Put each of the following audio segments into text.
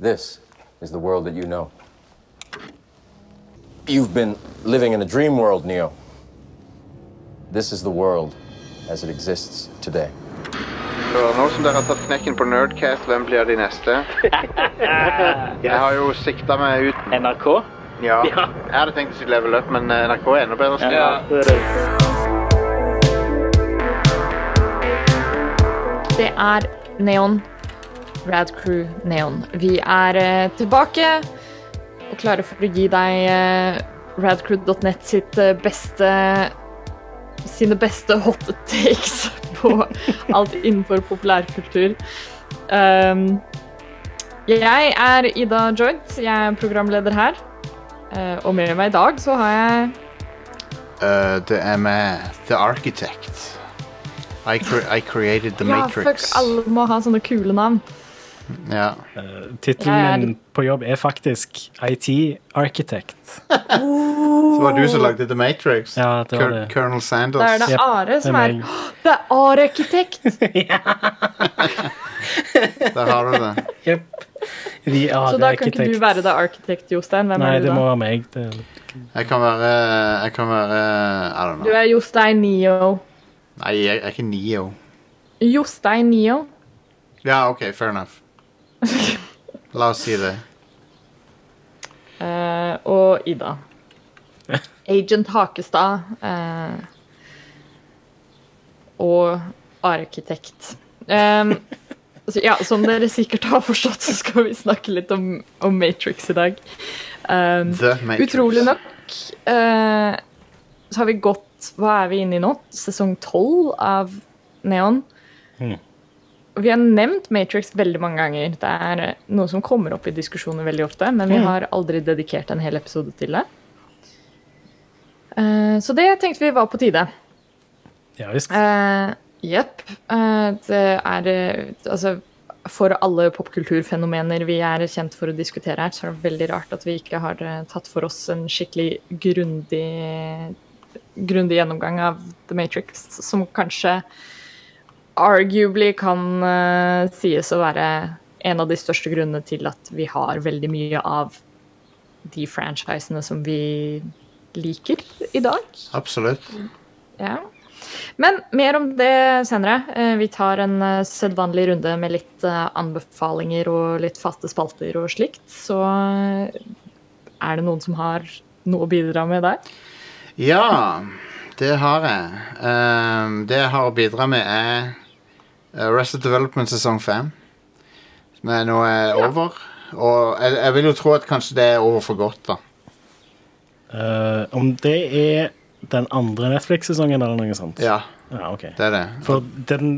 This is the world that you know. You've been living in a dream world, Neo. This is the world as it exists today. Så nå som dere har tatt knekken på Nerdcast, hvem blir de neste? Jeg har jo sikta meg ut NRK? Ja. Ja. Jeg hadde tenkt å si Level Up, men eh, NRK er enda bedre. stil. det er det. Det er Neon. Rad Crew Neon. Vi er eh, tilbake og klare for å gi deg eh, radcrew.net sitt eh, beste sine beste hot takes på alt innenfor populærkultur. Um, jeg er Ida Joint. Jeg er programleder her. Uh, og med meg i dag så har jeg uh, det er med The Architect. I, cre I created the Ja, fuck, Matrix. alle må ha sånne kule navn. Ja. Tittelen Jeg er min på jobb er faktisk IT Architect. Så var det du som lagde The Matrix? Ja, det var det. Colonel Sanders. Da er det Yep, Are som er er meg. «Åh, Det er Are-arkitekt! Der har du det. Yep. De Så da kan ikke du være The Architect, Jostein. Hvem Nei, er du det da? må være meg. Det, Jeg kan være Jeg kan være I don't Du er Jostein Neo. Nei, jeg er ikke Neo. Jostein Neo. Ja, OK, fair enough. La oss si det. Uh, og Ida. Agent Hakestad. uh, og arkitekt. Um, så, ja, som dere sikkert har forstått, så skal vi snakke litt om, om Matrix i dag. Um, The Matrix. Utrolig nok uh, så har vi gått Hva er vi inne i nå? Sesong tolv av Neon. Og Vi har nevnt Matrix veldig mange ganger. Det er eh, noe som kommer opp i diskusjoner veldig ofte, men vi har aldri dedikert en hel episode til det. Eh, så det tenkte vi var på tide. ja visst. Eh, Jepp. Det er Altså, for alle popkulturfenomener vi er kjent for å diskutere her, så er det veldig rart at vi ikke har tatt for oss en skikkelig grundig grundig gjennomgang av The Matrix, som kanskje arguably kan uh, sies å være en av de største grunnene til at vi har veldig mye av de franchisene som vi liker i dag. Absolutt. Ja. Men mer om det senere. Eh, Vi tar en eh, sedvanlig runde med litt anbefalinger og litt faste spalter og slikt. Så er det noen som har noe å bidra med der? Ja, det har jeg. Det jeg har å bidra med, er Arrested Development sesong 5. Som er nå er over. Og jeg, jeg vil jo tro at kanskje det er over for godt, da. Uh, om det er den andre Netflix-sesongen eller noe sånt? Ja, Ja, ok. det er det. For den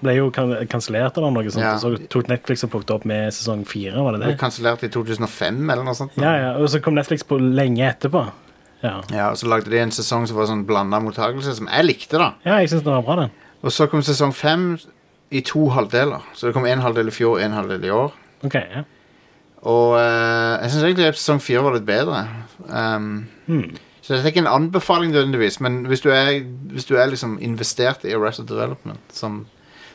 ble jo kan kansellert eller noe sånt, Ja. og så tok Netflix og plukket opp med sesong fire, var det Det kansellert i 2005 eller noe sånt. Ja, ja, og så kom Netflix på lenge etterpå. Ja, Ja, og så lagde de en sesong som var sånn blanda mottakelse, som jeg likte, da. ja jeg synes det var bra, den. Og så kom sesong 5 i to halvdeler. Så det kom en halvdel i fjor og en halvdel i år. Okay, ja. Og eh, jeg syns egentlig at sesong fire var litt bedre. Um, Så dette er ikke en anbefaling nødvendigvis, men hvis du er, hvis du er liksom investert i Arrested Development, som,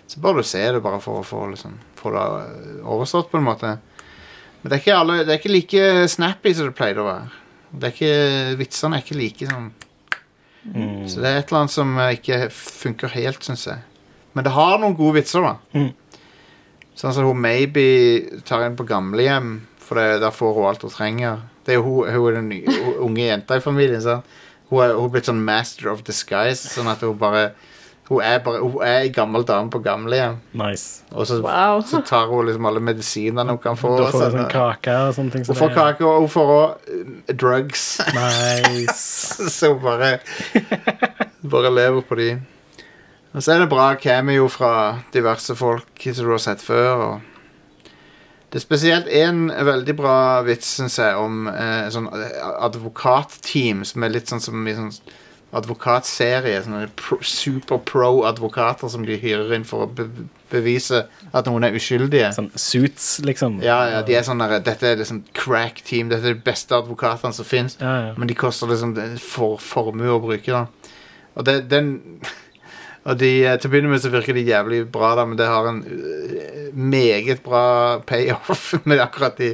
så bør du se det bare for å få, liksom, få det eh, overstått, på en måte. Men det er ikke, alle, det er ikke like snappy som det pleide å være. Det er ikke, Vitsene er ikke like sånn Så det er et eller annet som eh, ikke funker helt, syns jeg. Men det har noen gode vitser, da. Mm. Sånn som hun Maybe tar inn på gamlehjem, for det, der får hun alt hun trenger. Det er jo hun, hun er den nye, hun- unge jenta i familien. Sant? Hun er, hun er blitt sånn master of disguise, sånn at hun bare Hun er bare Hun er ei gammel dame på gamlehjem, Nice. og så, Wow. så tar hun liksom alle medisinene hun kan få. Da og får du sånn. sånn kake og sånne ting. Hun får det- kake, og hun får òg drugs. Nice. så hun bare Bare lever på de. Og så er det bra cameo fra diverse folk som du har sett før. Og det er spesielt én veldig bra vits, syns jeg, om eh, sånn eh, advokatteam som er litt sånn som i sånn advokatserie. Sånne pro, super pro-advokater som de hyrer inn for å be bevise at noen er uskyldige. Sånn suits, liksom. Ja, ja, de er sånn der, Dette er liksom crack team. Dette er de beste advokatene som fins. Ja, ja. Men de koster liksom for, formue å bruke, da. Og det, den Og de, eh, til å begynne med så virker de jævlig bra, da, men det har en eh, meget bra payoff med akkurat de.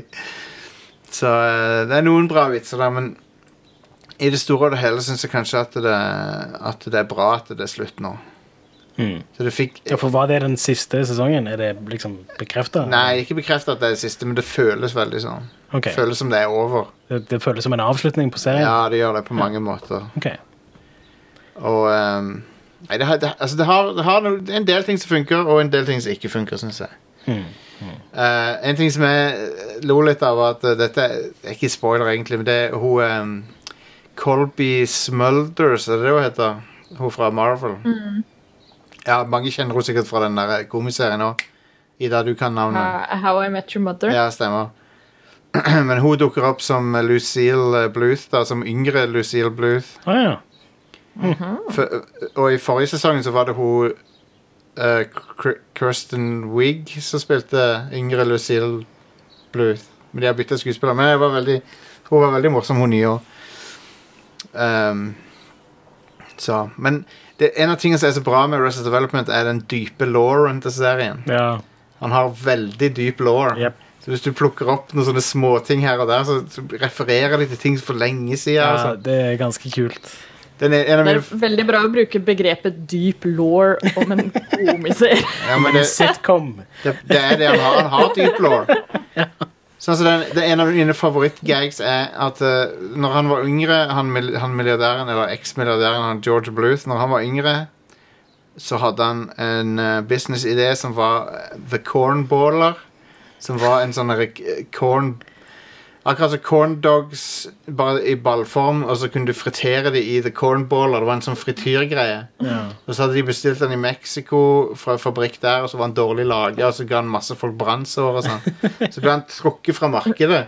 Så eh, det er noen bra vitser der, men i det store og det hele syns jeg kanskje at det, at det er bra at det er slutt nå. Mm. Så det fikk Ja, for Var det den siste sesongen? Er det liksom bekrefta? Nei, ikke bekreftet at det er det siste, men det føles veldig sånn. Det Føles som det er over. Det, det føles som en avslutning på serien? Ja, det gjør det på mange måter. Okay. Og ehm, Nei, det har, det, altså det har, det har no, det er en del ting som funker, og en del ting som ikke funker, syns jeg. Mm. Eh, en ting som jeg lo litt av, var at eh, dette er ikke spoiler, egentlig, men det er hun ehm, Colby Smulders, er det det hun heter? Hun fra Marvel. Ja, mange kjenner henne sikkert fra den der komiserien òg. Ida, du kan navnet. Uh, How I Met Your Mother. Ja, stemmer. Men hun dukker opp som Lucille Bluth, da, som yngre Lucille Bluth. Ah, ja. For, og i forrige sesong så var det hun eh, Kr- Kirsten Wigg som spilte yngre Lucille Bluth. Men de har bytta skuespiller. Men jeg var veldig, hun var veldig morsom, hun nye òg. Um, så, men det, en av tingene som er så bra med Resident Development, er den dype lauren til serien. ja. Han har veldig dyp law. Jep. Så hvis du plukker opp noen sånne småting her og der, så, så refererer de til ting for lenge siden. ja, altså. det er ganske kult. Den er, en av Det mine, veldig bra å bruke begrepet deep law om en komiserie. ja, men det, Sitcom. det, det er det han har. Han har dyp law. Sånn, så den, det En av mine favorittgags er at uh, når han var yngre, han, han milliardæren, eller eksmilliardæren han George Bluth, når han var yngre, så hadde han en uh, businessidé som var eh, The Cornballer. Som var en sånn eh, corn Akkurat som corn dogs, bare i ballform, og så kunne du fritere det i the cornballer. Det var en sånn frityrgreie. Ja. Og så hadde de bestilt den i Mexico fra en fabrikk der, og så var den dårlig laga, og så ga han masse folk brannsår og sånn. Så ble han trukket fra markedet.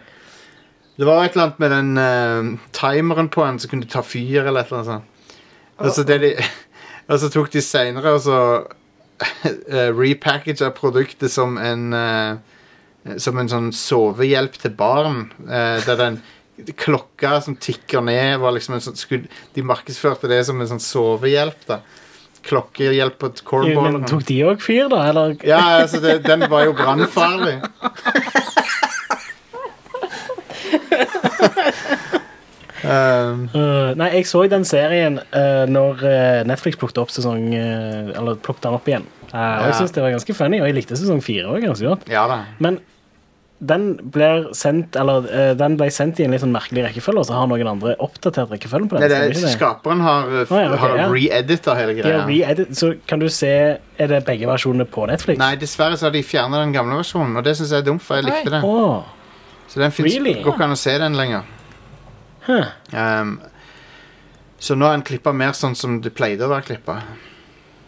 Det var et eller annet med den uh, timeren på den som kunne ta fyr, eller et eller annet sånt. Og så, det de, og så tok de seinere og så uh, repackaga produktet som en eh, Som en sånn sovehjelp til barn. eh, der den klokka som tikker ned, var liksom en sånn skulle, De markedsførte det som en sånn sovehjelp. da Klokkehjelp på et Men tok de òg fyr, da? Eller? Ja, altså det, den var jo brannfarlig. um, uh, nei, jeg så den serien uh, når Netflix plukket opp sesong uh, Eller plukket den opp igjen. Uh, og Jeg syns det var ganske funny, og jeg likte sesong fire òg ganske godt. ja. Men den blir sendt Eller uh, den ble sendt i en litt sånn merkelig rekkefølge, og så har noen andre oppdatert rekkefølgen på den. Nei, det er, skaperen har, uh, f- ja, okay, har ja. re-edita hele greia. Re så kan du se Er det begge versjonene på Netflix? Nei, dessverre så har de fjerna den gamle versjonen, og det syns jeg er dumt, for jeg likte det. Åh, Så den finnes, Really? går ikke an å se den lenger. huh. Um, så nå er den klippa mer sånn som det pleide å være klippa.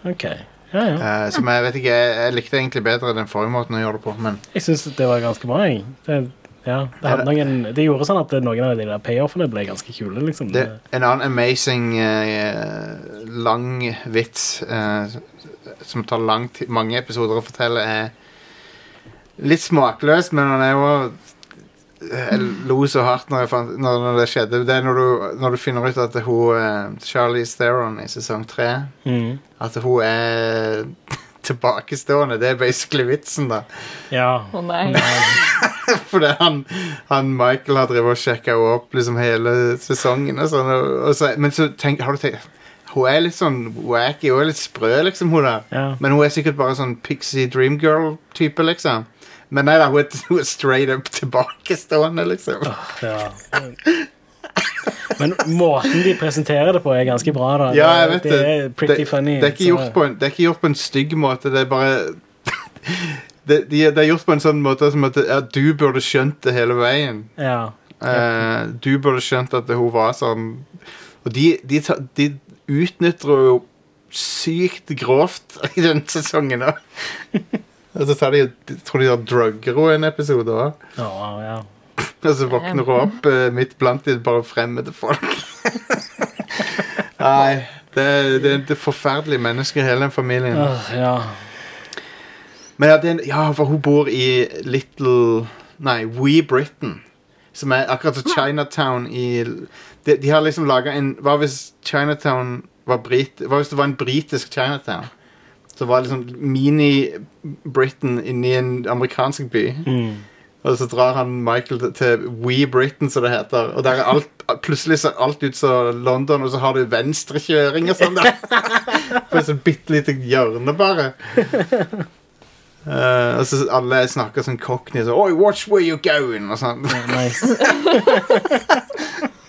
Ok. Ja, ja. Uh, som jeg vet ikke, jeg, jeg likte egentlig bedre den forrige måten å gjøre det på, men Jeg syns det var ganske bra, jeg. Det, ja, det, hadde noen, det gjorde sånn at noen av de der payoffene ble ganske kule, liksom. det, en annen amazing uh, lang vits uh, som tar lang tid, mange episoder å fortelle, er litt smakløs, men han er jo Jeg lo så hardt når, jeg fant, når, når det skjedde. Det er når du, når du finner ut at hun uh, Charlie Theron i sesong tre mm. At hun er tilbakestående. Det er basically vitsen, da. Ja. Oh, nei. Fordi han, han Michael har drevet og sjekka henne opp liksom hele sesongen. Og sånn, og, og så, men så tenk, har du tenkt Hun er litt sånn wacky, hun er litt sprø, liksom. hun der Ja. Men hun er sikkert bare sånn Pixie Dream Girl-type, liksom. Men nei da, hun er, straight up tilbakestående, liksom. ja. Men måten de presenterer det på, er ganske bra. da Ja, jeg vet det. det. er pretty funny. Det er, ikke gjort på en, det er ikke gjort på en stygg måte. Det er bare det, de, det er gjort på en sånn måte som at ja, du burde skjønt det hele veien. Ja. Uh, du burde skjønt at hun var sånn Og de, de, de utnytter jo sykt grovt i den sesongen òg. Og så tar de, de tror de har drugger henne en episode òg. Oh, ja. Og så våkner hun opp eh, midt blant de bare fremmede folk. Nei, det, det, er- et forferdelig menneske, hele den familien. Åh, ja. Men ja, det er en, ja, for hun bor i Little Nei, We Britain. Som er akkurat som Chinatown i De, de har liksom laga en Hva hvis Chinatown var, brit, Hva hvis det var en britisk Chinatown. Så var det liksom mini-Britain inni en amerikansk by. Og så drar han Michael til- We Britain, som det heter. Og der er alt, plutselig ser alt ut som London, og så har du venstrekjøring og sånn. der. På et sånt bitte lite hjørne, bare. Uh, og så alle snakker sånn cockney sånn Oi, watch where you're going! Og sånn. Nice.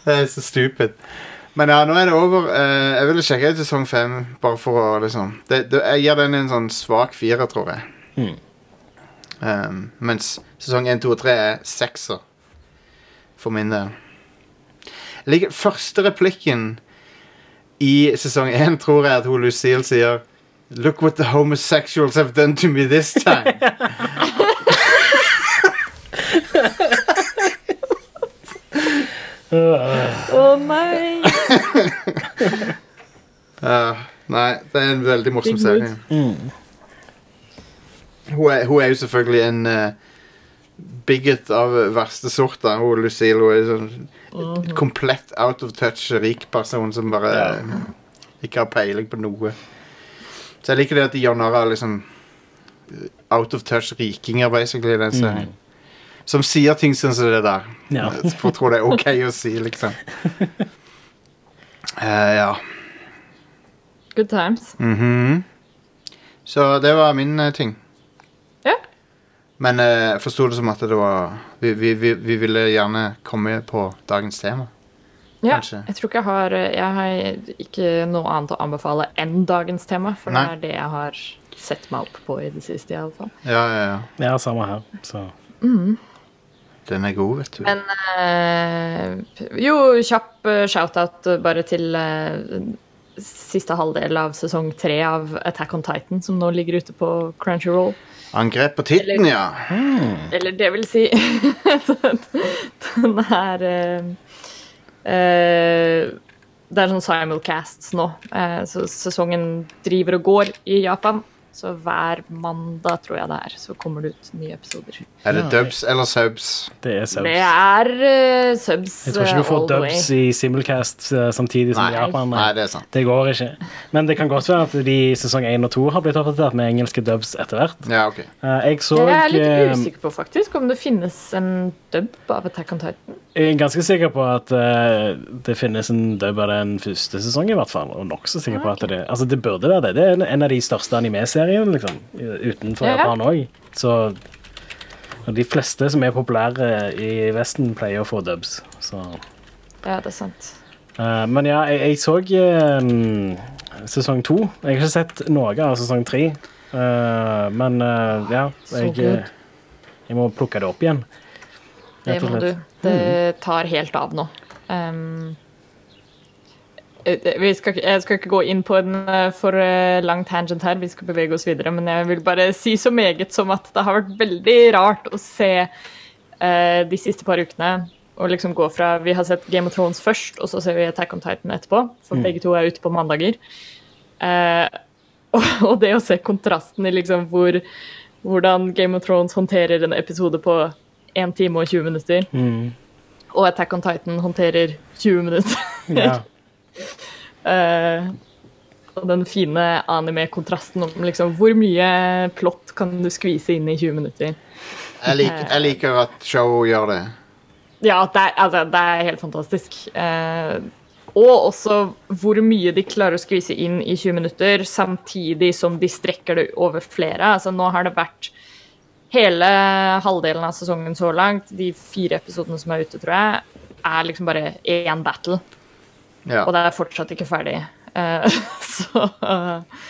Det er så stupid. Men ja, nå er det over. Eh, jeg ville sjekke ut sesong fem, bare for å liksom det, det, Jeg gir den en sånn svak firer, tror jeg. Um, mens sesong 1, 2 og 3 er sekser. For min del. Like, første replikken i sesong 1, tror jeg at hun Lucille sier Look what the homosexuals have done to me this time. Å nei! Uh, nei, det er en veldig morsom Big serie. Hun, er, hun er jo selvfølgelig en uh, bigot av verste sort. da. Hun Lucille hun er sånn komplett out of touch rik person som bare eh, ikke har peiling på noe. Så jeg liker det at de gjør narr av liksom out of touch rikinger, basically, i den serien. Som sier ting sånn som det der. Ja. For å tro det er OK å si, liksom. Uh, ja. Good times. Mhm. Så det var min uh, ting. Ja. Men jeg jeg forsto det som at det var vi, vi, vi, vi ville gjerne komme på dagens tema. Ja, Kanskje. jeg tror ikke jeg har Jeg har ikke noe annet å anbefale enn dagens tema, for Nei. det er det jeg har sett meg opp på i det siste, i alle fall. Ja, ja, ja. Ja, samme her. Så. Den er god, vet du. Men eh, jo, kjapp eh, shout-out bare til eh, siste halvdel av sesong tre av Attack on Titan, som nå ligger ute på Crunchyroll. Angrep på titten, ja. Eller det vil si Den er eh, eh, Det er sånn simulcasts nå. Eh, så sesongen driver og går i Japan. Så hver mandag, tror jeg det er, så kommer det ut nye episoder. Er det dubs eller subs? Det er subs. Det er uh, subs Jeg tror ikke du eh, får dubs way. i simulcast uh, samtidig som Nei. Japan. Nei, det er sant. Det går ikke. Men det kan godt være at de i sesong 1 og 2 har blitt oppdatert med engelske dubs etter hvert. Ja, okay. uh, Jeg så det er litt eh, usikker på faktisk om det finnes en dub av Attack on Titan. Jeg er ganske sikker på at det finnes en dub av den første sesongen, i hvert fall. Og nokså sikker på at det Altså, det burde være det. Det er en- en av de største anime-seriene, liksom. Utenfor Ja, ja. Japan òg. Så de fleste som er populære i Vesten, pleier å få dubs. Så Ja, det er sant. Uh, men ja, jeg, jeg så uh, sesong to. Jeg har ikke sett noe av sesong tre. Uh, men eh, ja, jeg, jeg må plukke det opp igjen. Det må du. Det tar helt av nå. Um, eh, vi skal, jeg skal ikke gå inn på en eh, for eh, lang tangent her, vi skal bevege oss videre, men jeg vil bare si så meget som at det har vært veldig rart å se eh, de siste par ukene og liksom gå fra Vi har sett Game of Thrones først, og så ser vi Attack on Titan etterpå, for begge to er ute på mandager. Eh, og, og det å se kontrasten i liksom hvor hvordan Game of Thrones håndterer en episode på 1 time og 20 minutter, og Attack on Titan håndterer 20 minutter. Ja. Eh, og den fine anime-kontrasten om liksom hvor mye plott kan du skvise inn i 20 minutter. Jeg, liker, jeg liker at show gjør det. Ja, det er, altså, det er helt fantastisk. Eh, og også hvor mye de klarer å skvise inn i 20 minutter, samtidig som de strekker det over flere. Altså, nå har det vært hele halvdelen av sesongen så langt, de fire episodene som er ute, tror jeg, er liksom bare én battle. Ja. Og det er fortsatt ikke ferdig. Eh, så eh,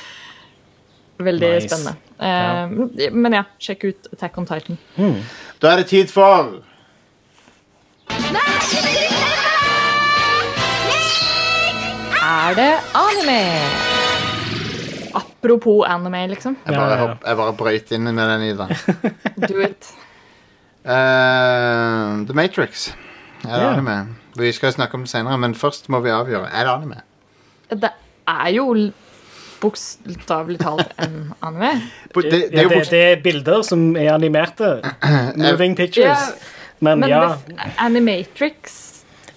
Veldig Nice. spennende. Ja. Men ja, sjekk ut Attack on Titan. Da er det tid for Er det anime? Apropos anime, liksom. Jeg bare, hopp- jeg bare brøyt inn med den i den. Do it. Uh, The Matrix. Er det yeah. anime? Vi skal snakke om det senere, men først må vi avgjøre. Er det anime? Det er jo bokstavelig talt en anime. Det, Det, det er jo det, det er bilder som er animerte. Moving pictures. Ja, Men, Men ja, Animatrix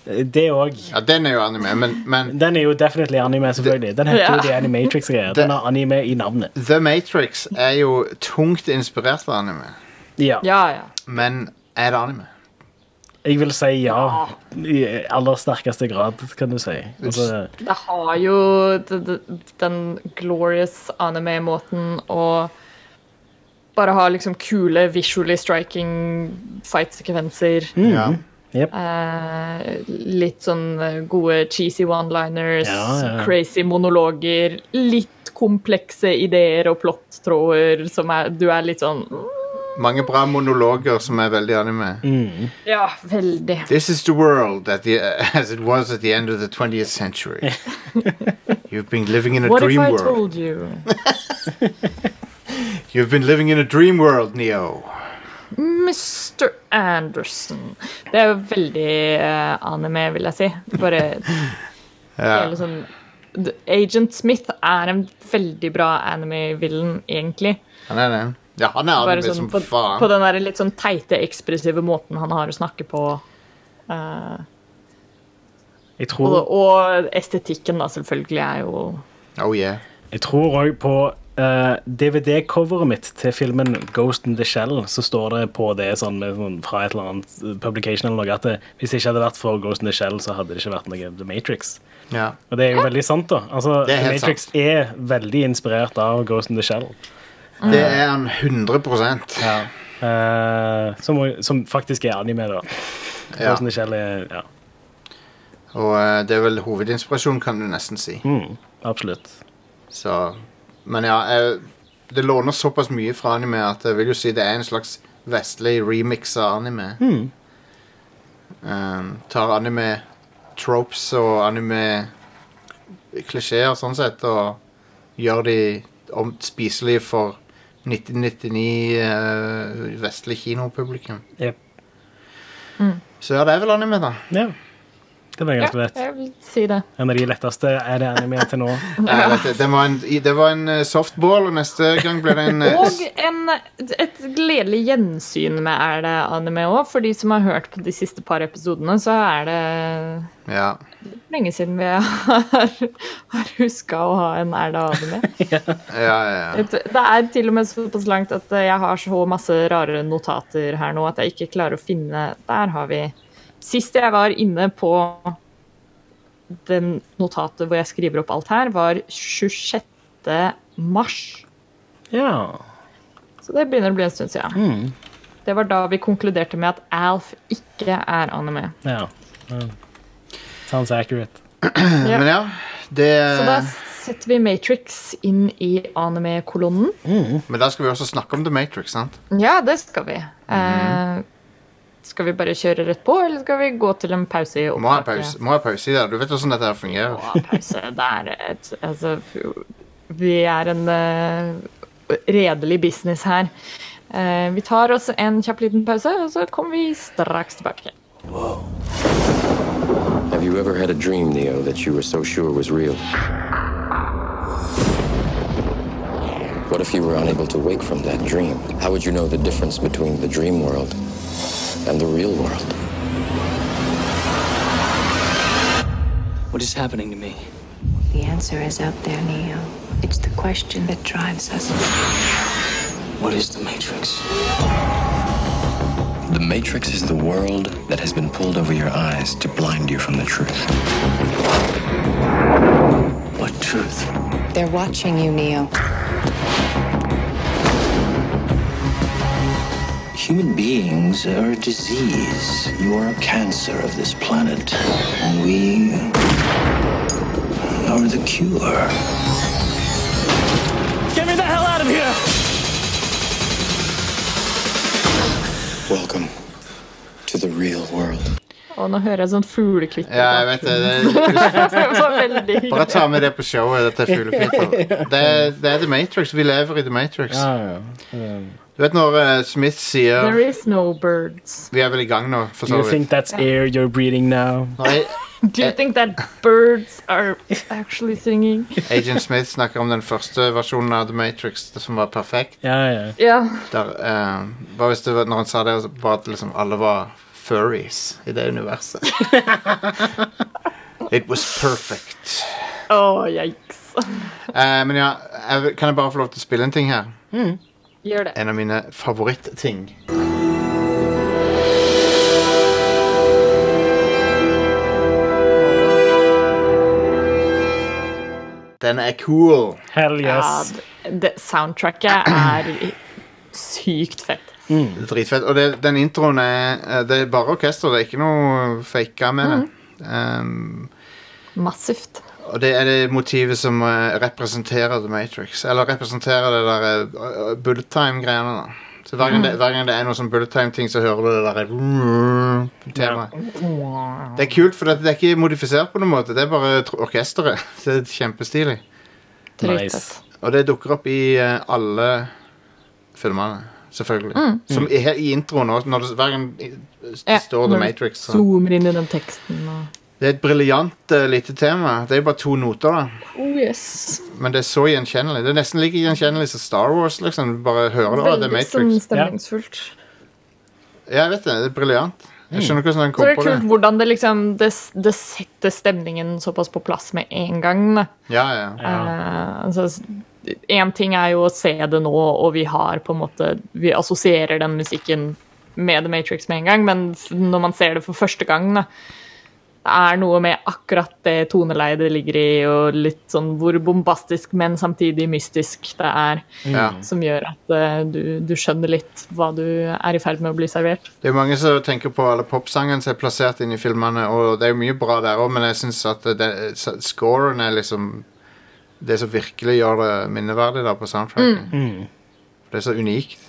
Det òg. Ja, den er jo anime, men, men Den er jo definitely anime, selvfølgelig. Den heter Ja. jo The Animatrix-greier. Den har anime i navnet. The Matrix er jo tungt inspirert av anime. Ja. Ja, ja. Men er det anime? Jeg vil si ja. I aller sterkeste grad, kan du si. Altså, Det har jo den glorious anime-måten å bare ha liksom kule, visually striking fight-sekvenser. Ja. Yep. Eh, litt sånn eh, gode cheesy one-liners, Ja, ja, crazy monologer, litt komplekse ideer og plottråder som er Du er litt sånn mm, Mange bra monologer som er veldig anime. Ja, veldig. This is the world at the, as it was at the end of the 20th century. You've been living in a What if I world. told you? You've been living in a dream world, Neo. Mr. Anderson. Det er jo veldig eh, anime, vil jeg si. Bare Ja. sånn Agent Smith er en veldig bra anime-villain, egentlig. Han er det. Ja, han er Bare anime sånn som på, faen. på den der litt sånn teite, ekspressive måten han har å snakke på. Uh, jeg og, tror og estetikken, da, selvfølgelig, er jo Oh yeah. Jeg tror òg på uh, DVD-coveret mitt til filmen Ghost in the Shell, så står det på det sånn, sånn, fra et eller annet publication eller noe at det, hvis det ikke hadde vært for Ghost in the Shell, så hadde det ikke vært noe The Matrix. Ja. Og det er jo veldig sant, da. Altså, The Matrix Matrix er veldig inspirert av Ghost in the Shell. Det er han 100 Eh, som, som faktisk er anime, da. Ja. Er Ja, Og uh, det er vel hovedinspirasjon, kan du nesten si. mm, absolutt. Så Men ja, jeg, det låner såpass mye fra anime at jeg vil jo si det er en slags vestlig remix av anime. Um, tar anime tropes og anime klisjeer sånn sett og gjør de om spiselige for 1999 uh, vestlig kinopublikum. Jep. Så ja, det er vel anime, da. Ja. Det var Ja, ganske lett. jeg vil si det. En av de letteste er det anime til nå. Ja, det, det var en, det var en eh, softball, og neste gang blir det en eh, Og en, et gledelig gjensyn med er det anime òg. For de som har hørt på de siste par episodene, så er det Ja. lenge siden vi har, har huska å ha en Er det anime. Ja, ja, ja. Det er til og med såpass langt at jeg har så masse rare notater her nå at jeg ikke klarer å finne Der har vi Sist jeg var inne på den notatet hvor jeg skriver opp alt her, var 26. mars. Ja. Så det begynner å bli en stund siden. Det var da vi konkluderte med at Alf ikke er anime. ja. Mm. Sounds accurate. Ja. Men ja, det Så da setter vi Matrix inn i anime-kolonnen. Men da skal vi også snakke om The Matrix, sant? Ja, det skal vi. eh, skal vi bare kjøre rett på, eller skal vi gå til en pause i Må ha pause, må ha pause i det. Du vet hvordan dette her fungerer. Må ha pause. Det er et Altså, vi er en uh, redelig business her. Uh, vi tar oss en kjapp liten pause, og så kommer vi straks tilbake. Have you ever had a dream, Neo, that you were so sure was real? What if you were unable to wake from that dream? How would you know the difference between the dream world and the real world? What is happening to me? The answer is out there, Neo. It's the question that drives us. What is the Matrix? The Matrix is the world that has been pulled over your eyes to blind you from the truth. What truth? They're watching you, Neo. Human beings are a disease. You are a cancer of this planet. And we are the cure. Get me the hell out of here! Welcome to the real world. Og nå hører jeg sånn fuglekvitter. i Ja, jeg vet det. bakgrunnen. det det var veldig bare ta med det på showet. Dette er fuglekvitter. Det, er- det er The Matrix. Vi lever i The Matrix. Ja, ja. Du vet når eh, Smith sier There is no birds. Vi er vel i gang nå, for Do så you think vidt. that's air you're breathing now? Når Do you think that birds are actually singing? Agent Smith snakker om den første versjonen av The Matrix, det som var perfekt. Ja, ja. Yeah. Der, eh, bare hvis det var, når han sa det, bare at liksom alle var furries i det universet. It was perfect. Å, yikes. Eh, men ja, jeg, kan jeg bare få lov til å spille en ting her? Gjør det. En av mine favorittting. Den er cool. Hell Ja, yes. det, soundtracket er sykt fett. Dritfett. Og det, den introen er eh, Det er bare orkester, det er ikke noe faka med det. Um, Massivt. Og det er det motivet som eh, representerer The Matrix. Eller representerer det der uh, bullet time-greiene. da Så hver gang, det, hver gang det er noe sånn bullet time-ting, så hører du det der temaet. Det er kult, for det, det er ikke modifisert på noen måte. Det er bare tr- orkesteret. Det er kjempestilig. Nice. Og det dukker opp i eh, alle filmene, selvfølgelig. Mm. Som er i introen også, når det, hver gang det Ja, står The når du Matrix. Så. Zoomer inn i den teksten og Det er et briljant uh, lite tema. Det er jo bare to noter, da. Oh yes. Men det er så gjenkjennelig. Det er nesten like gjenkjennelig som Star Wars. liksom. Du bare hører det, det er Veldig sånn stemningsfullt. Ja, jeg vet det. Det er briljant. Jeg skjønner ikke hvordan den Så det kom er på det. kult hvordan det liksom det, det setter stemningen såpass på plass med en gang. Da. Ja, ja. Uh, altså, en ting er jo å se det nå, og vi har på en måte Vi assosierer den musikken med The Matrix med en gang, men når man ser det for første gang, da, det er noe med akkurat det toneleiet det ligger i, og litt sånn hvor bombastisk, men samtidig mystisk det er, ja. som gjør at uh, du, du skjønner litt hva du er i ferd med å bli servert. Det er mange som tenker på alle popsangene som er plassert inn i filmene, og det er jo mye bra der òg, men jeg syns at det, scoren er liksom det som virkelig gjør det minneverdig da på soundtracket. Det er så unikt.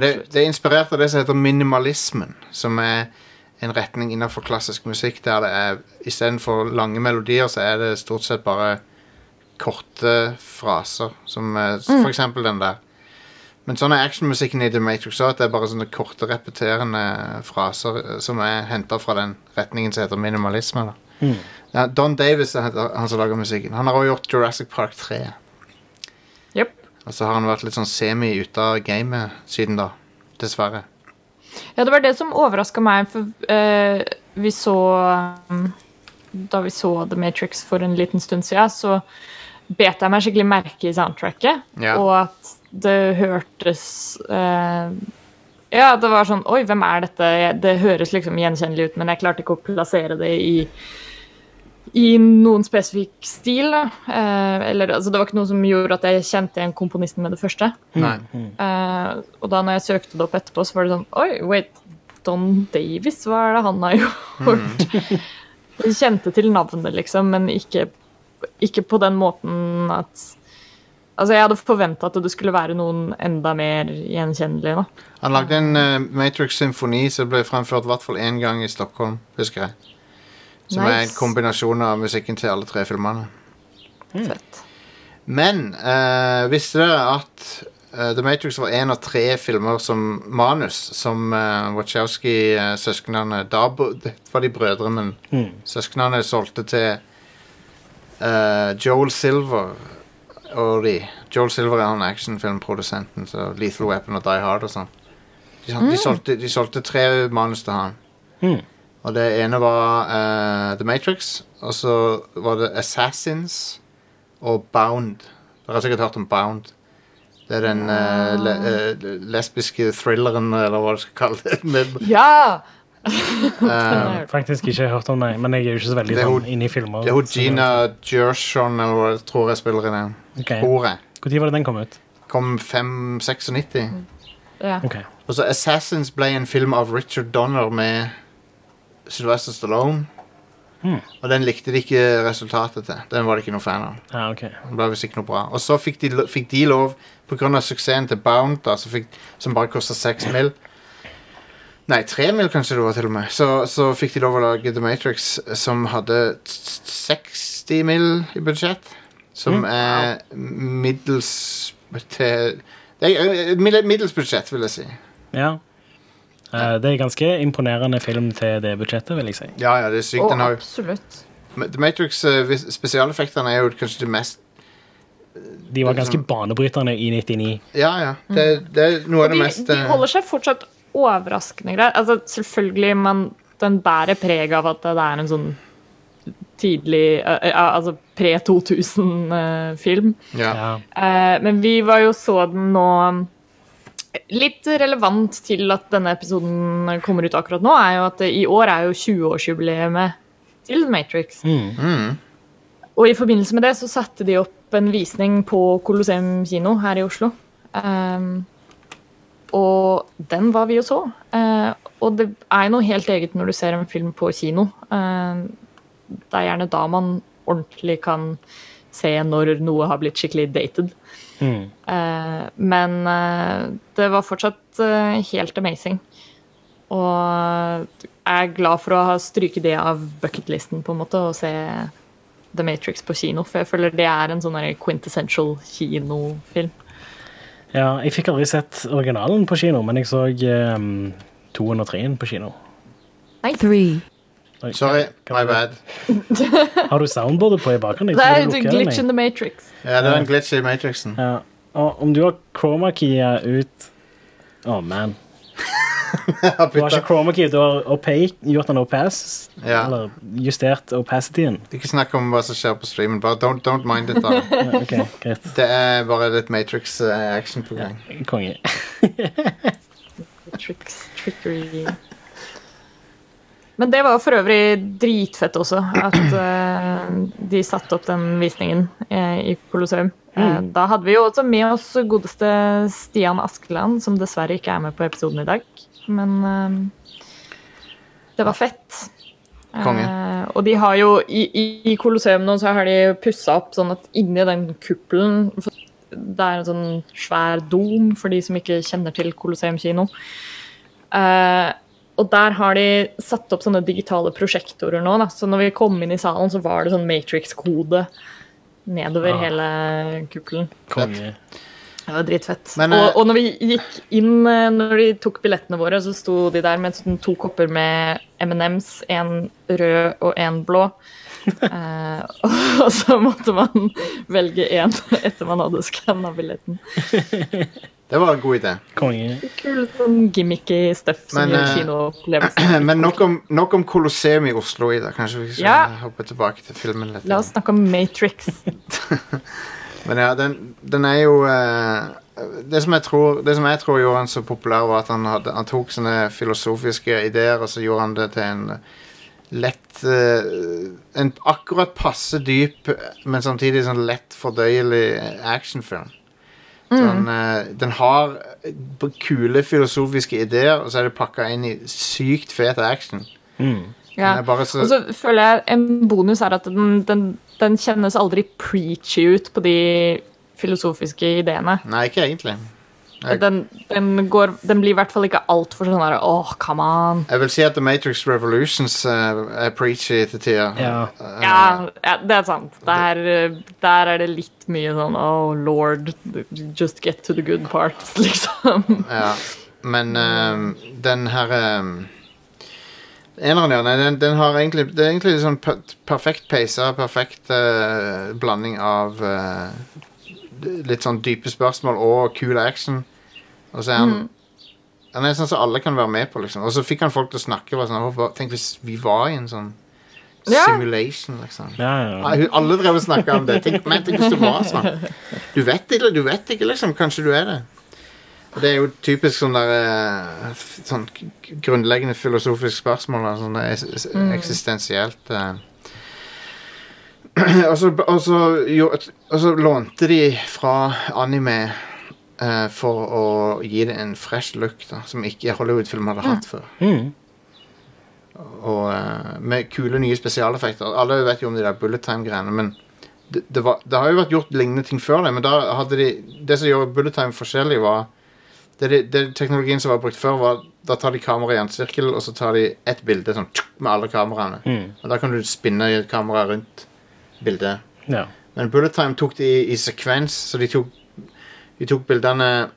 Det, det er inspirert av det som heter minimalismen, som er en retning innenfor klassisk musikk der det er istedenfor lange melodier, så er det stort sett bare korte fraser, som mm. for eksempel den der. Men sånn er actionmusikken i The Matrix òg, at det er bare sånne korte, repeterende fraser eh, som er henta fra den retningen som heter minimalisme. da. Ja, Don Davis er han han som lager musikken. Han har også gjort Jurassic Park 3. Yep. Og så har han vært litt sånn semi ute av gamet siden da. Dessverre. Ja, det var det som overraska meg, for uh, vi så um, Da vi så The Matrix for en liten stund siden, så bet jeg meg skikkelig merke i soundtracket, Ja. og at det hørtes uh, Ja, det var sånn Oi, hvem er dette? Det høres liksom gjenkjennelig ut, men jeg klarte ikke å plassere det i i noen spesifikk stil. da. Eh, eller, altså, det var ikke noe som gjorde at jeg kjente igjen komponisten med det første. Nei. Eh, og da når jeg søkte det opp etterpå, så var det sånn Oi, wait, Don Davis, hva er det han har gjort? Jeg kjente til navnet, liksom, men ikke, ikke på den måten at Altså, jeg hadde forventa at det skulle være noen enda mer gjenkjennelige, da. Han lagde en uh, Matrix-symfoni som ble fremført i hvert fall én gang i Stockholm, husker jeg. Som er en kombinasjon av musikken til alle tre filmene. Fett. Men uh, visste dere at uh, The Matrix var en av tre filmer som manus som uh, Wachowski-søsknene Da det var de brødre, men søsknene solgte til eh, Joel Silver og de. Joel Silver er han actionfilmprodusenten, så Lethal Weapon og Die Hard og sånn. De, de, solgte, de solgte tre manus til han. Mm. Og det ene var eh, The Matrix, og så var det Assassins og Bound. Dere har sikkert hørt om Bound. Det er den eh, le, eh, lesbiske thrilleren, eller hva du skal kalle det. Med, Ja! eh, Faktisk ikke hørt om det, men jeg er jo ikke så veldig Det er sånn hun- inne i filmer. det er hun så- Gina Gershon, eller hva jeg tror jeg spiller i den. Ok. Horet. Når var det den kom ut? Kom 596. ja. Ok. Og så Assassins ble en film av Richard Donner med Sylvester Stallone. Hmm. Og den likte de ikke resultatet til. Den var de ikke noe fan av. Ah, okay. Den ble visst ikke noe bra. Og så fikk de, fikk de lov, pga. suksessen til Bound, da, som, fikk, som bare kosta seks mil Nei, tre mil kanskje det var, til og med. Så, så fikk de lov å lage The Matrix, som hadde t- t- 60 mil i budsjett. Som er middels til Det er eh, middels budsjett, vil jeg si. Ja. Eh, det er ganske imponerende film til det budsjettet, vil jeg si. Ja, ja, det er sykt. Oh, Den har absolutt. The Matrix uh, spesialeffektene er jo kanskje det mest De var ganske banebrytende i 99. Ja, ja. Det, det er noe av det de, mest de eh, holder seg fortsatt overraskende greit. Altså, selvfølgelig, men den bærer preg av at det er en sånn tidlig Altså pre-2000-film. Ja. Ja. Eh, men vi var jo så den nå Litt relevant til at denne episoden kommer ut akkurat nå, er jo at i år er jo 20-årsjubileet til Matrix. Og i forbindelse med det så satte de opp en visning på Colosseum kino her i Oslo. Um, og den var vi og så. Uh, og det er noe helt eget når du ser en film på kino. Uh, det er gjerne da man ordentlig kan se når noe har blitt skikkelig dated. Mm. Eh, men eh, det var fortsatt eh, helt amazing. Og jeg er glad for å ha stryket det av bucketlisten, på en måte, og se The Matrix på kino. For jeg føler det er en sånn quintessential kinofilm. ja, jeg fikk aldri sett originalen på kino, men jeg så um, toen og treen på kino. Three. Oi, Sorry, my bad. Har du soundboardet på i bakgrunnen? Nei, Det er du den, glitch in the Matrix. Ja, det er en glitch i Matrixen. Ja. Og om du har chroma-keya ut Å, man. Du har ikke chroma-key, du har opaque, gjort en opass, Ja. eller justert opacityen. Ikke snakk om hva som skjer på streamen. Bare don't, don't mind it. da Ja, okay, greit. Det er bare litt Matrix-action på gang. Konge. Tricks, trickery. Men det var for øvrig dritfett også, at uh, de satte opp den visningen uh, i Colosseum. Eh, da hadde vi jo også med oss godeste Stian Askeland, som dessverre ikke er med på episoden i dag. Men det var fett. Og de har jo i, i, Colosseum nå så har de pussa opp sånn at inni den kuppelen Det er en sånn svær dom for de som ikke kjenner til Colosseum kino. Eh, og der har de satt opp sånne digitale prosjektorer nå. Da. Så når vi kom inn i salen, så var det sånn Matrix-kode nedover ja. hele kuppelen. Konge. Det var dritfett. Men, eh, og, og når vi gikk inn, eh, når de tok billettene våre, så sto de der med sånn to kopper med M&M's, en rød og en blå. Eh, og så måtte man velge én etter man hadde skanna billetten. Det var en god idé. Konge. Kul sånn gimmicky stuff som Men, gjør eh, kinoopplevelsen. Men nok om, nok om Colosseum i Oslo, Ida. Kanskje vi skal Ja. hoppe tilbake til filmen litt. La oss snakke om Matrix. Men ja, den, den er jo uh, det, som jeg tror, det som jeg tror gjorde han så populær, var at han, hadde, han tok sånne filosofiske ideer, og så gjorde han det til en lett uh, En akkurat passe dyp, men samtidig sånn lett fordøyelig actionfilm. Sånn, eh, den har kule filosofiske ideer, og så er det pakka inn i sykt fet action. Mm. Ja. Bare så, Og så føler jeg en bonus er at den, den, den kjennes aldri preachy ut på de filosofiske ideene. Nei, ikke egentlig. Den, den, går, den blir i hvert fall ikke altfor sånn der åh, come on. Jeg vil si at The Matrix Revolutions eh, er preachy til tida. Ja. Uh, Ja, ja det er sant. Der, eh, der er det litt mye sånn oh lord, just get to the good parts, liksom. Ja, men um, den her um, Eneren, ja. Nei, den, den har egentlig Det er egentlig sånn perfekt peisa, perfekt uh, blanding av eh, litt sånn dype spørsmål og kul action. Og så er han Han er sånn som alle kan være med på, liksom. Og så fikk han folk til å snakke. Sånn, Tenk hvis vi var i en sånn Ja. simulation, liksom. Ja, ja. Alle drev og snakka om det. Tenk, men tenk hvis du var sånn. Du vet ikke, du vet ikke, liksom. Kanskje du er det. Og det er jo typisk sånn der eh, Sånn grunnleggende filosofisk spørsmål. Sånn eh, es- es- eksistensielt eh. Og, så, og, så, jo, og lånte de fra anime eh, for å gi det en fresh look, da, som ikke Hollywood-film hadde hatt før. Mm. Og eh, med kule nye spesialeffekter. Alle vet jo om de der bullet time-greiene, men det, det, var, det har jo vært gjort lignende ting før det, men da hadde de Det som gjorde bullet time forskjellig, var det, det, det Teknologien som var brukt før, var da tar de kameraet i en sirkel, og så tar de ett bilde sånn med alle kameraene. Mm. Og da kan du spinne kameraet rundt bildet. ja. Men Bullet Time tok de i, i sekvens, så de tok, de tok bildene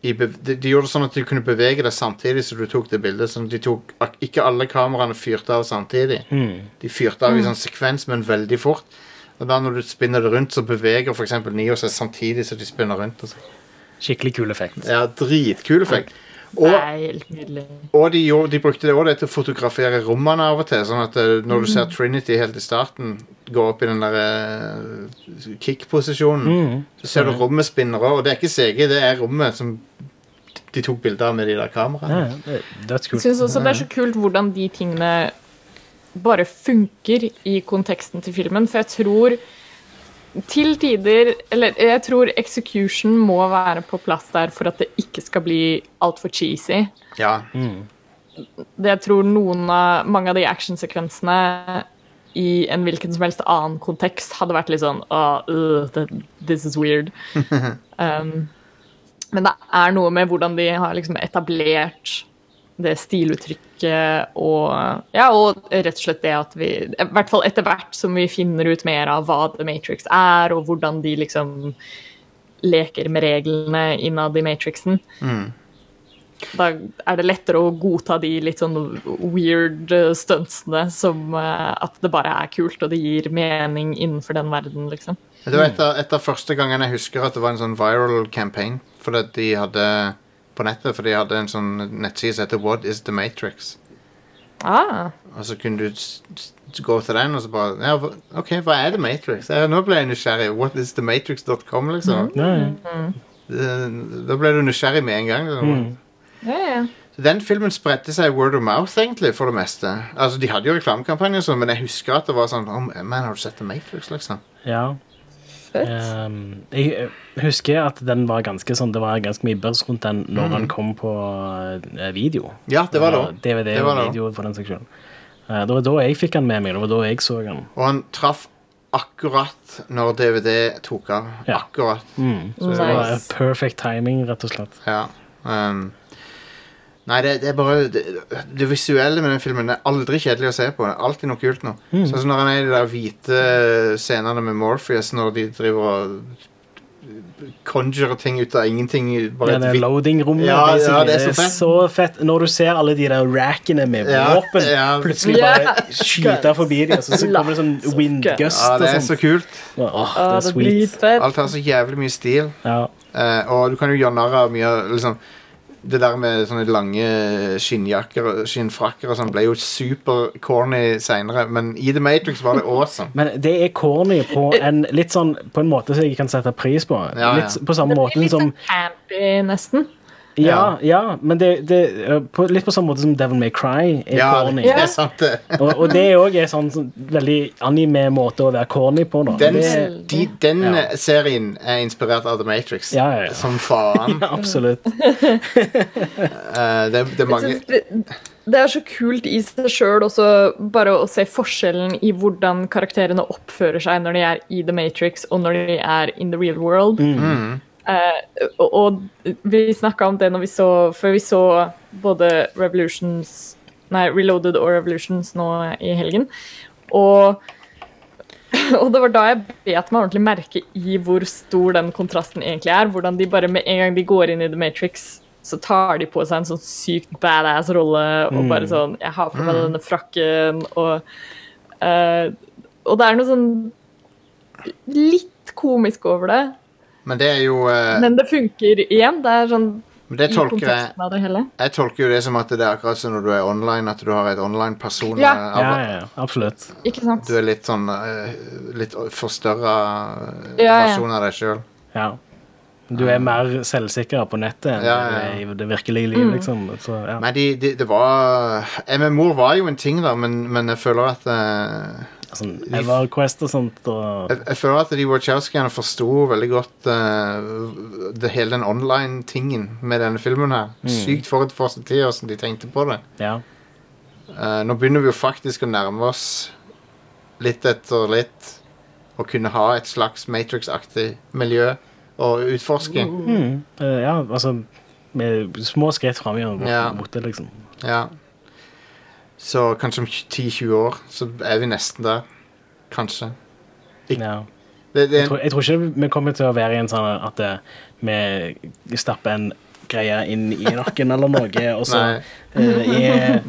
i bev de, de gjorde det sånn at du kunne bevege deg samtidig som du tok det bildet. Sånn at de tok, ikke alle kameraene fyrte av samtidig. Mm. De fyrte av i sånn sekvens, men veldig fort. Og da når du spinner det rundt, så beveger f.eks. Nio seg samtidig som de spinner rundt. Og så. Skikkelig kul effekt. Ja, dritkul effekt. Det Og, helt nydelig. og de, gjorde, de brukte det også det til å fotografere rommene av og til. Sånn at eh, når du ser Trinity helt i starten gå opp i den der eh, kick-posisjonen, så ser du rommet spinner òg. Og det er ikke CG, det er rommet som de tok bilder av med de der kameraene. Yeah, det Jeg syns også det er så kult hvordan de tingene bare funker i konteksten til filmen, for jeg tror til tider Eller jeg tror execution må være på plass der for at det ikke skal bli altfor cheesy. Ja. Det jeg tror noen av mange av de actionsekvensene i en hvilken som helst annen kontekst hadde vært litt sånn oh, øh, This is weird. um, men det er noe med hvordan de har liksom etablert det stiluttrykket og Ja, og rett og slett det at vi I hvert fall etter hvert som vi finner ut mer av hva The Matrix er, og hvordan de liksom leker med reglene innad i Matrixen. Da er det lettere å godta de litt sånn weird eh, stuntsene som eh, at det bare er kult, og det gir mening innenfor den verden, liksom. Det var et av første gangene jeg husker at det var en sånn viral campaign. Fordi de hadde på nettet, for de hadde en sånn nettside som heter What is the Matrix? Ah, Og så kunne du gå til den og så bare ja, OK, hva er The Matrix? Ja, nå ble jeg nysgjerrig. What is the Matrix.com, liksom. Mm. Mm. Det- Da ble du nysgjerrig med en gang. Liksom. ja, ja. Så Den filmen spredte seg word of mouth, egentlig, for det meste. Altså, De hadde jo reklamekampanjer, sånn, men jeg husker at det var sånn oh, Man, har du sett The Matrix, liksom? ja. Um, jeg husker at den var ganske sånn Det var ganske mye børs rundt den når den kom på eh, video. Ja, det var det også. DVD det var og video for den seksjonen. Eh, det var da jeg fikk den med meg. Det var da jeg så den. Og han traff akkurat når DVD tok av. Ja. Akkurat. Mm. Så det var perfect timing, rett og slett. Ja. Um, nei, det, det er bare det, det visuelle med den filmen det er aldri kjedelig å se på. Det er alltid noe kult nå. Sånn som når han er i de der hvite scenene med Morpheus, når de driver og conjurer ting ut av ingenting. Bare Ja, et det loading-rommet. Ja, ja, det er så fett. så fett. Når du ser alle de der rackene med Ja, våpen ja. plutselig bare skyte forbi dem, og så, så kommer det sånn windgust ja, det er så kult. Åh, Ah, det er sweet. Alt har så jævlig mye stil. Ja. Eh, og du kan jo gjøre narr av mye av liksom, Det der med sånne lange skinnjakker skinnfrakker og sånn ble jo super corny seinere, men i The Matrix var det awesome. Men det er corny på en litt sånn På en måte som jeg kan sette pris på. Ja, ja. Litt på samme Det blir litt sånn campy, nesten. Ja, ja men det, det uh, på, Litt på samme måte som Devil May Cry er Ja, corny. det er sant, det. Og, og det òg er sånn, sånn veldig anime-måte å være corny på. Da. Den, det, de, den Ja. eh, serien er inspirert av The Matrix. Ja, ja, ja. Som faen. absolutt. uh, det, det er mange det, er så kult i seg sjøl også bare å se forskjellen i hvordan karakterene oppfører seg når de er i The Matrix og når de er in the real world. Eh, og, og vi snakka om det når vi så Før vi så både Revolutions Nei, Reloaded og Revolutions nå i helgen. Og og det var da jeg bet meg ordentlig merke i hvor stor den kontrasten egentlig er. Hvordan de bare med en gang de går inn i The Matrix, så tar de på seg en sånn sykt badass rolle. Og bare sånn Jeg har på meg denne frakken, og eh, Og det er noe sånn litt komisk over det, Men det er jo eh, men det funker igjen. Det er sånn men det i tolker jeg konteksten av det hele. Jeg tolker jo det som at det er akkurat som når du er online, at du har et online-person. Ja. eh, av- Ja, ja, ja, absolutt. Ikke sant? Du er litt sånn eh, Litt forstørra Ja, ja. versjon av deg sjøl. Ja. Du er mer selvsikker på nettet enn Ja, ja, ja. du er i det virkelige liv, liksom. Så, ja. Nei, de, de, det var MMO var jo en ting, da, men, men jeg føler at eh, Sånn Everquest og sånt. Og, jeg, jeg føler at de Wachowskiene forsto veldig godt uh, det hele den online-tingen med denne filmen her. Sykt forut for sin tid, åssen de tenkte på det. ja. Uh, nå begynner vi jo faktisk å nærme oss litt etter litt å kunne ha et slags Matrix-aktig miljø å utforske. Mm. Uh, ja, altså Med små skritt framover Ja. mot det, liksom. Ja. Så kanskje om 10-20 år så er vi nesten der. Kanskje. Ik- Ja. Det, det, Jeg, tror, jeg tror ikke vi kommer til å være i en sånn at det, vi stapper en greie inn i nakken eller noe, og så Nei. eh, er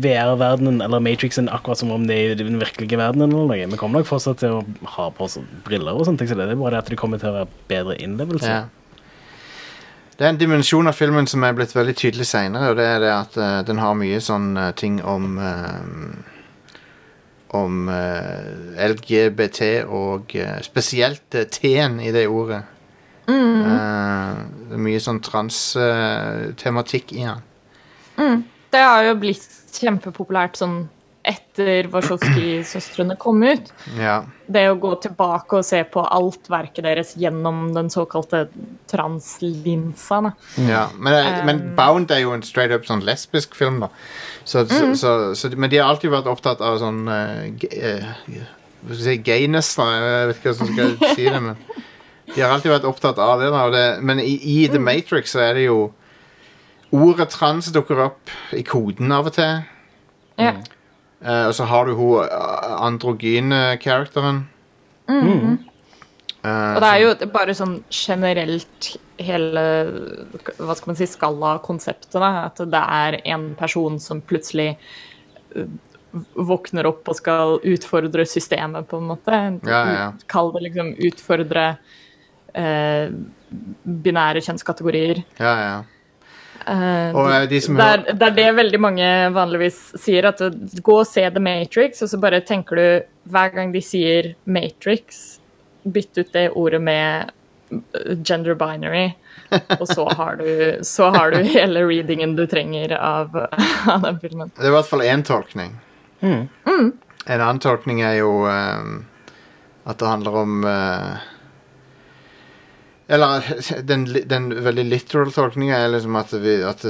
VR-verdenen eller Matrixen akkurat som om det er den virkelige verdenen eller noe. Vi kommer nok fortsatt til å ha på oss briller og sånt, så det er bare det at det kommer til å være bedre innlevelse. ja. Det er en dimensjon av filmen som er blitt veldig tydelig seinere, og det er det at uh, den har mye sånn uh, ting om uh, Om LGBT og spesielt T-en i det ordet. Mm. det er mye sånn trans-tematikk i den. Det har jo blitt kjempepopulært sånn etter Warszawski-søstrene kom ut. Ja. Det å gå tilbake og se på alt verket deres gjennom den såkalte translinsa. da. Ja, men, um, men Bound er jo en straight up sånn lesbisk film, da. Så, så, så, så, men de har alltid vært opptatt av sånn uh, Hva skal jeg si gayness, da. Jeg vet ikke hvordan jeg skal si det, men de har alltid vært opptatt av det. da og det, Men i, i The Matrix så er det jo Ordet trans dukker opp i koden av og til. Ja. Eh, og så har du hun eh, androgyne karakteren. uh, Og det er jo bare sånn generelt hele hva skal man si, skala-konseptet. At det er en person som plutselig uh, våkner opp og skal utfordre systemet, på en måte. Ja, ja. Kall det liksom utfordre eh, binære kjønnskategorier. ja, ja. Eh, eh, de som det er, det er det veldig mange vanligvis sier, at gå og se The Matrix, og så bare tenker du hver gang de sier Matrix, bytt ut det ordet med uh, gender binary, og så har du, så har du hele readingen du trenger av, av den filmen. Det er i hvert fall én tolkning. Mm. En annen tolkning er jo um, at det handler om eh, Eller den, den veldig literal tolkninga er liksom at, vi, at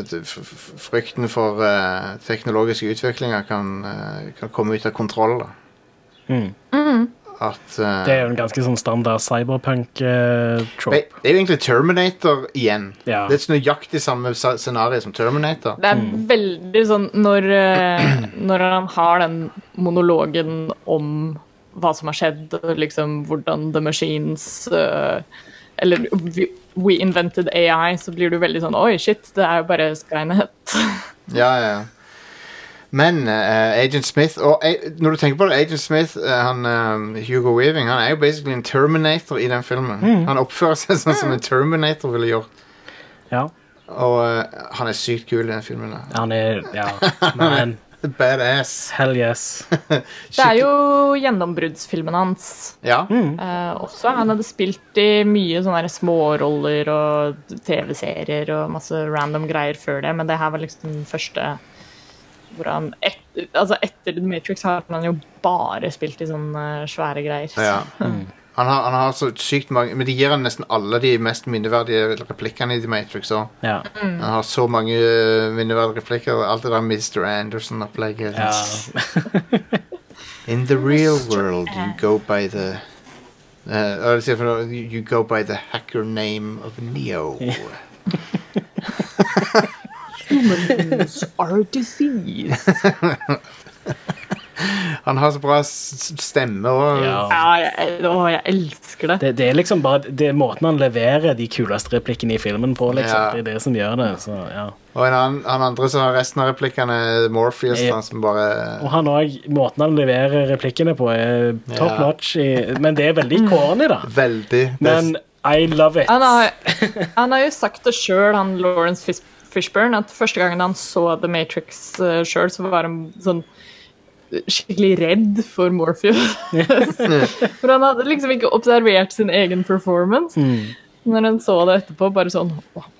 frykten for uh, teknologiske utviklinger kan, uh, kan komme ut av kontroll. Da. Mm. At uh, Det er jo en ganske sånn standard cyberpunk-trope. det er jo egentlig Terminator igjen. Ja. Det er et nøyaktig samme sa- scenario som Terminator. Det er veldig sånn når, når han har den monologen om hva som har skjedd, og liksom hvordan The Machines eh, Eller we, we invented AI, så blir du veldig sånn Oi, shit, det er jo bare Skynet. Ja, ja, ja. Men uh, Agent Smith og uh, Når du tenker på det, Agent Smith, uh, han Hugo Weaving, han er jo basically en Terminator i den filmen. Han oppfører seg sånn som en Terminator ville gjort. Ja. Og han er sykt kul i den filmen. da. Han er Ja, man. Badass. Hell yes. Det er jo gjennombruddsfilmen hans Ja. eh, også. Han hadde spilt i mye sånne småroller og TV-serier og masse random greier før det, men det her var liksom den første hvor han et, altså Etter The Matrix har han jo bare spilt i sånne svære greier. ja. Han, har, han har så sykt mange Men de gir han nesten alle de mest minneverdige replikkene i The Matrix òg. Ja. Han har så mange uh, minneverdige replikker. Alt det der Mr. Anderson-opplegget. ja. In the real world, you go by the. Uh, you go by the hacker name of Neo. Humans Are disease. Han har så bra stemme og ja. Ja, jeg, å, jeg elsker det. Det, det er liksom bare det er måten han leverer de kuleste replikkene i filmen på, liksom. Ja. Det er det som gjør det. Så, ja. Og en annen, han andre som har resten av replikkene, Morpheus, Ja. han som bare Og han òg, måten han leverer replikkene på, er top Ja. notch. I, men det er veldig corny, da. Veldig Men I love it. Han har, han har jo sagt det sjøl, han Lawrence Fish, Fishburne, at første gangen han så The Matrix uh, sjøl, så var han sånn skikkelig redd for Morpheus. for han hadde liksom ikke observert sin egen performance. Når han så det etterpå, bare sånn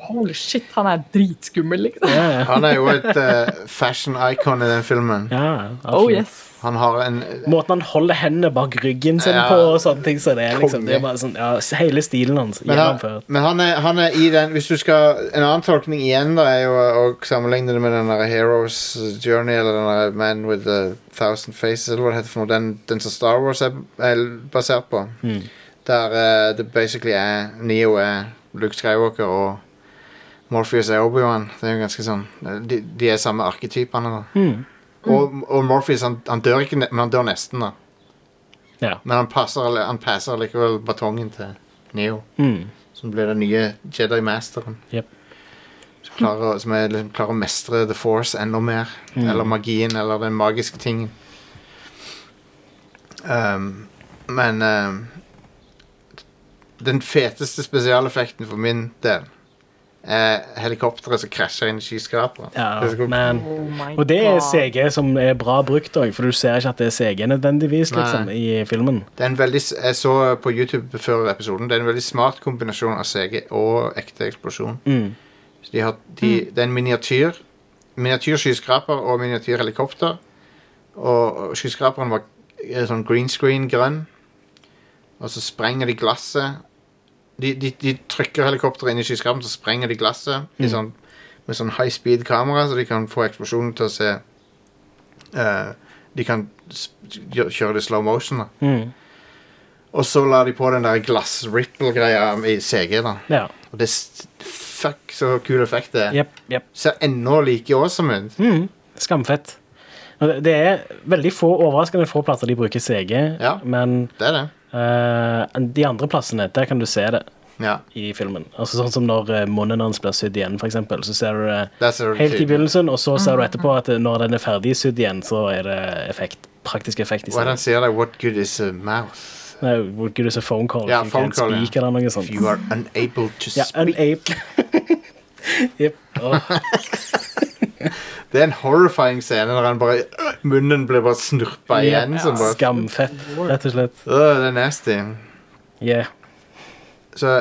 Holy shit, han er dritskummel, liksom. Han er jo et uh, fashion icon i den filmen. ja Oh yes. Han har en Måten han holder hendene bak ryggen sin Ja. på, og sånne ting, så det er liksom det er bare sånn, ja, Hele stilen hans Men, han, gjennomført. men han, er, han er i den Hvis du skal En annen tolkning igjen da er jo å sammenligne det med den der Heroes Journey eller den der Man with a Thousand Faces, eller hva det heter for noe. Den, den som Star Wars er, er basert på. Der uh, det basically er Neo er Luke Skywalker og Morpheus er Obi-Wan. Det er jo ganske sånn De, de er samme arketypene. da Og, og Morpheus han, han dør ikke, ne- men han dør nesten, da. Ja. Men han passer, han passer likevel batongen til Neo. Mm. Som blir den nye Jedi-masteren. Jep. Som, klarer, som er, liksom, klarer å mestre The Force enda mer. Eller magien, eller den magiske tingen. Um, men um, den feteste spesialeffekten for min del er helikopteret som krasjer inn i skyskraperen. Ja, Det er så kult. men, Oh my og det er God. CG som er bra brukt òg, for du ser ikke at det er CG nødvendigvis liksom, i filmen. Det er en veldig, jeg så på YouTube før episoden Det er en veldig smart kombinasjon av CG og ekte eksplosjon. Mm. Så de har, de, Det er en miniatyr Miniatyr skyskraper og miniatyr helikopter. Og, og skyskraperen var eh, sånn green screen grønn. Og så sprenger de glasset. De, de, de trykker helikopteret inn i skyskraperen, så sprenger de glasset i sånn, med sånn high speed kamera, så de kan få eksplosjonen til å se eh, De kan kjøre det i slow motion. da Mm. Og så la de på den der glass-ripple-greia i CG. da Ja. Og det s- Fuck, så kul effekt det er. Jepp, jepp. Ser ennå like awesome ut. Mm. Skamfett. Og det- Det er veldig få overraskende få plasser de bruker CG, Ja. men Det er det. Eh, de andre plassene, der kan du se det Ja. i filmen. Altså Sånn som når eh, munnen hans blir sydd igjen, f.eks. så ser du det helt i begynnelsen, og så ser du etterpå at når den er ferdig sydd igjen, så er det effekt, praktisk effekt Hva det han sier der? What good is a mouth? Nei, What good is a phone call Ja, if you phone can't call, ja. speak, eller noe If you are unable to Ja, speak. unable. yep. Åh, Det er en horrifying scene når han bare munnen blir bare snurpa igjen. Som bare, Skamfett, rett og slett. Øh, det er nasty. Yeah. Så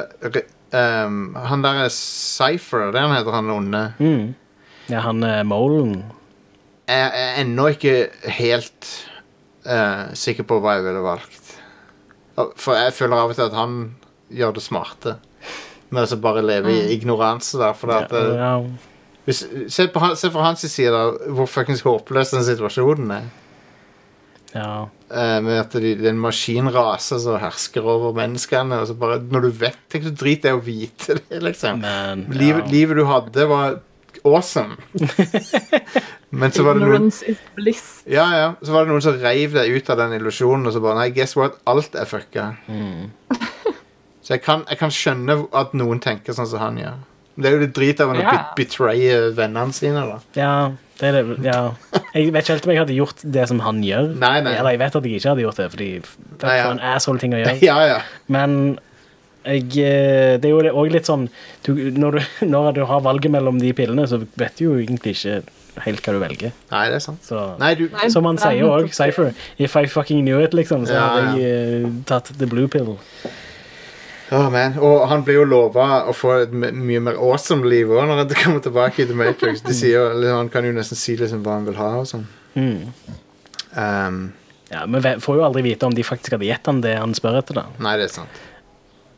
um, han der er Cypher, det han heter han onde. Mm. Ja, han er Molen. Jeg er ennå ikke helt uh, sikker på hva jeg ville valgt. For jeg føler av og til at han gjør det smarte. Med å bare leve i ignoranse. Da, for at, eh, Ja, hvis, se, på se fra hans side da, hvor fuckings håpløs den situasjonen er. ja. Eh, med at det, det er en maskinrase som hersker over menneskene. Og så bare, når du vet Tenk så drit det er å vite det, liksom. Men Livet, Liv, livet du hadde, var awesome. Men så var det noen. Ja, ja. Så var det noen som reiv deg ut av den illusjonen, og så bare Nei, guess what? Alt er fucka. Så jeg kan, jeg kan skjønne at noen tenker sånn som han gjør. Det er jo litt drit av han å Ja. betraye vennene sine, da. Ja, det er det. Ja. Jeg vet ikke helt om jeg hadde gjort det som han gjør. Nei, nei. Eller jeg vet at jeg ikke hadde gjort det, fordi det Nei, er ja. en asshole-ting å gjøre. Ja, ja. Men jeg, eh, det er jo òg litt sånn du, når, du, når du har valget mellom de pillene, så vet du jo egentlig ikke helt hva du velger. Nei, det er sant. Så, Nei, du Nei. som han er sier òg. Cypher. If I fucking knew it, liksom, så Ja, hadde jeg eh, tatt the blue pill. Åh, man. Og han blir jo lova å få et mye mer awesome liv òg når han kommer tilbake i The Matrix. De sier, Han kan jo nesten si liksom hva han vil ha og sånn. Mm. Um, Ja, Men vi får jo aldri vite om de faktisk hadde gitt han det han spør etter. da nei, det er sant.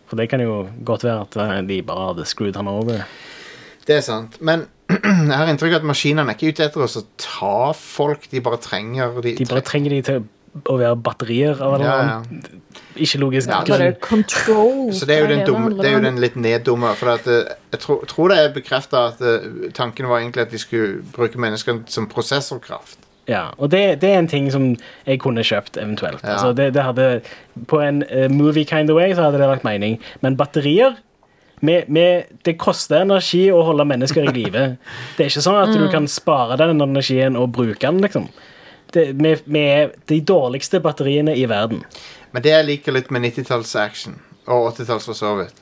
For det kan jo godt være at eh, de bare hadde screwed han over. Det er sant. Men jeg har inntrykk av at maskinene er ikke ute etter oss å ta folk. De bare trenger De, De bare trenger de til å være batterier av en eller Ja, annen ikke logisk Ja, grunn. control. Så det er jo den, dumme, det er jo den litt neddumme. For at, eh, jeg tror, tror det er bekrefta at eh, tanken var egentlig at de skulle bruke menneskene som prosessorkraft. Ja, og det, det er en ting som jeg kunne kjøpt eventuelt. Ja. Altså det, det hadde, på en uh, movie kind of way så hadde det vært mening. Men batterier med, med, Det koster energi å holde mennesker i live. Det er ikke sånn at du kan spare den energien og bruke den, liksom. Det, med, med de dårligste batteriene i verden. Men det jeg liker litt med 90-talls-action, og 80-talls for så vidt,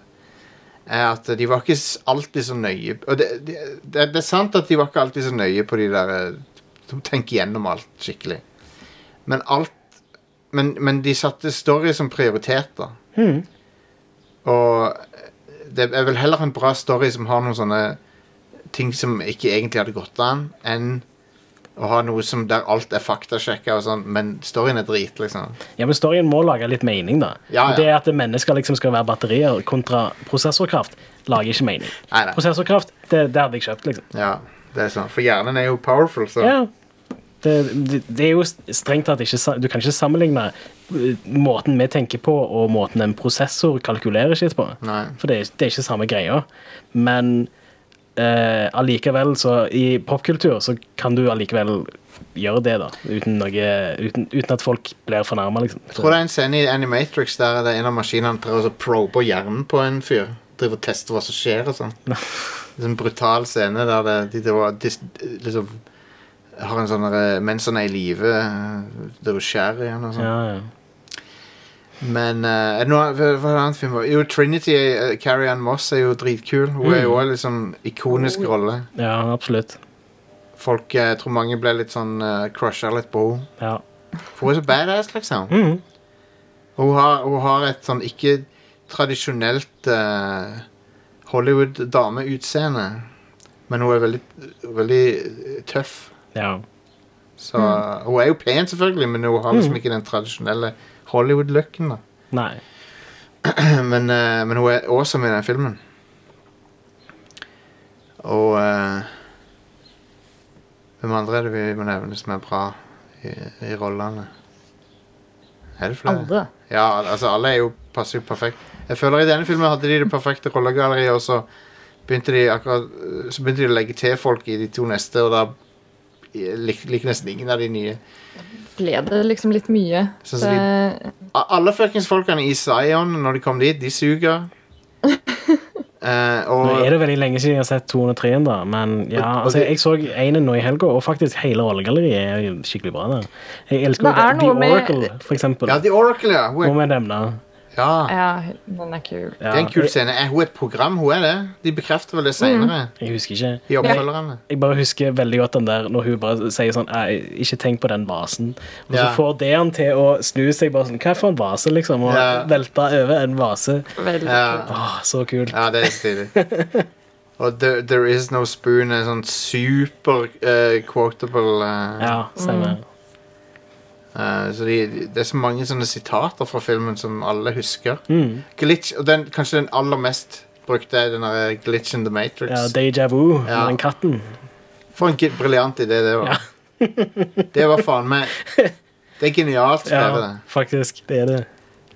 er at de var ikke alltid så nøye Og det, det, det, er sant at de var ikke alltid så nøye på de der De Som tenker gjennom alt skikkelig. Men alt Men, men de satte story som prioritet, da. Og det er vel heller en bra story som har noen sånne ting som ikke egentlig hadde gått an, enn å ha noe som der alt er faktasjekka sånn, men storyen er drit, liksom. Ja, men Storyen må lage litt mening, da. Ja, ja. Det at mennesker liksom skal være batterier kontra prosessorkraft, lager ikke mening. Nei, nei. Prosessorkraft, det, det hadde jeg kjøpt, liksom. Ja, det er sånn. For hjernen er jo powerful, så Ja. Det, det, det er jo strengt tatt ikke Du kan ikke sammenligne eh, måten vi tenker på, og måten en prosessor kalkulerer skitt på. Nei. For det, det er ikke samme greia. Men eh, allikevel, så i popkultur, så kan du allikevel gjøre det, da. Uten, noe, uten, uten at folk blir fornærma, liksom. Jeg tror det er en scene i Animatrix der det er en av maskinene prøver å probe hjernen på en fyr. Driver og tester hva som skjer og sånn. Det en brutal scene der det, de driver og de, liksom har en sånn Mens han er i live, Det driver og skjærer igjen og sånn. Ja, ja. Men uh, er det noe, hva, er det annet film? Jo, Trinity, uh, Carrie Ann Moss er jo dritkul. Hun er jo også en sånn ikonisk rolle. Ja, absolutt. Folk, eh, jeg tror mange ble litt sånn uh, crusha litt på henne. Ja. For hun er så badass, liksom. Mm. Hun, har, hun har et sånn ikke tradisjonelt eh, Hollywood-dameutseende. Men hun er veldig, veldig tøff. ja. Så Hun er jo pen, selvfølgelig, men hun har liksom ikke den tradisjonelle Hollywood-looken. Nei. men, eh, men hun er awesome i den filmen. Og eh, Hvem andre er det vi må nevne som er bra i, i rollene? Er det flere? Alle. Ja, altså alle er jo passer jo perfekt. Jeg føler i denne filmen hadde de det perfekte rollegalleriet, og så begynte de akkurat Så begynte de å legge til folk i de to neste, og da lik- liker nesten ingen av de nye. Ble det liksom litt mye. Sånn så Det, Alle fuckings folkene i Zion når de kom dit, de suger. Uh, og Nå er det veldig lenge siden jeg har sett 203-en, da. Men ja, Og- og altså, jeg så enen nå i helga, og faktisk hele rollegalleriet er skikkelig bra. der. Jeg elsker Det The Oracle, med- for eksempel. Ja, The Oracle, ja. Må vi nevne. Ja. ja, den er kul. Ja, Det er en kul scene. Er hun et program? Hun er det. De bekrefter vel det senere Jeg husker ikke. i oppfølgerne. Jeg bare husker veldig godt den der når hun bare sier sånn Ikke tenk på den vasen. Og Ja. så får det han til å snu seg bare sånn Hva for en vase, liksom? Og Ja. velte over en vase. Veldig Ja. kult. Åh, så kult. Ja, det er stilig. Og there, there Is No Spoon er sånn super uh, quotable uh, Ja, stemmer. Eh, Så de, det er så mange sånne sitater fra filmen som alle husker. Mm. Glitch, og den, kanskje den aller mest brukte er den der Glitch in the Matrix. Ja, Deja vu med Ja. den katten. For en briljant idé det var. det var faen meg Det er genialt skrevet. Ja, det. faktisk. Det er det.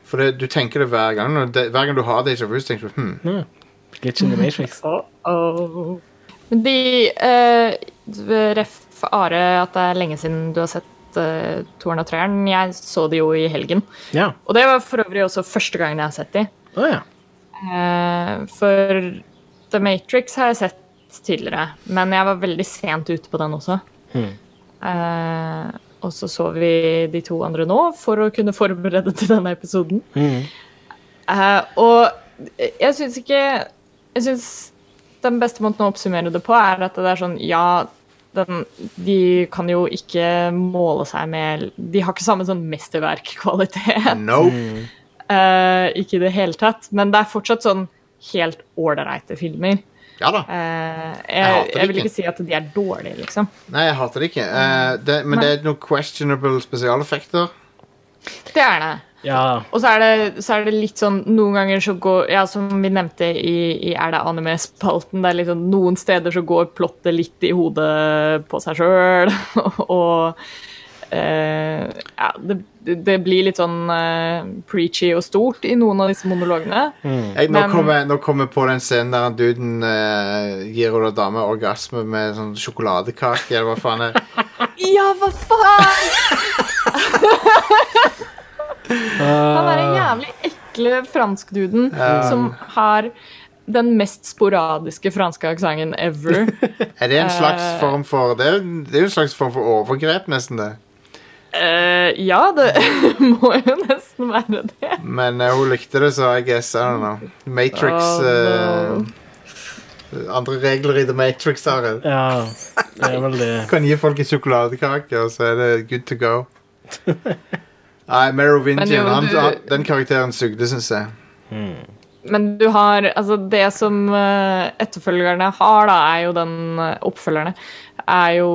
For det, du tenker det hver gang. og det, hver gang du har Deja Vu, så tenker du hm, Glitch in the Matrix. Men de uh, Ref Are, at det er lenge siden du har sett uh, toeren og treeren. Jeg så de jo i helgen. Ja. Og det var for øvrig også første gangen jeg har sett de. Oh, ja. uh, for The Matrix har jeg sett tidligere, men jeg var veldig sent ute på den også. Eh, og så så vi de to andre nå for å kunne forberede til denne episoden. Eh, og jeg syns ikke Jeg syns den beste måten å oppsummere det på, er at det er sånn Ja, den, de kan jo ikke måle seg med De har ikke samme sånn mesterverkkvalitet. nope. Uh, ikke i det hele tatt. Men det er fortsatt sånn helt ålreite filmer. Ja da. Uh, Jeg jeg, jeg vil ikke. si at de er dårlige, liksom. Nei, jeg hater det ikke. Uh, det, men det er noen questionable spesialeffekter. Det er det. Ja. Og så er, det, så er det litt sånn Noen ganger så går Ja, som vi nevnte i, i Er det anime-spalten, det er liksom noen steder så går plottet litt i hodet på seg sjøl, og Uh, Ja, det, det blir litt sånn uh, preachy og stort i noen av disse monologene. Jeg, nå, Men- kommer jeg, nå kommer jeg på den scenen der han duden uh, gir hun dame orgasme med sånn sjokoladekake, eller hva faen er Ja, hva faen?! Han er en jævlig ekle franskduden som har den mest sporadiske franske aksenten ever. Er det en slags Eh. form for Det er det er en slags form for overgrep, nesten, det. Uh, ja, det må jo nesten være det. Men uh, hun likte det, så I guess. I don't know. Matrix Oh, eh, Andre regler i The Matrix, Are. ja. Det er vel det. Kan gi folk en sjokoladekake, og så er det good to go. Nei, Merovingian, Men jo, han, du- han, den karakteren sugde, syns jeg. Men du har Altså, det som eh, etterfølgerne har, da, er jo den eh, Oppfølgerne er jo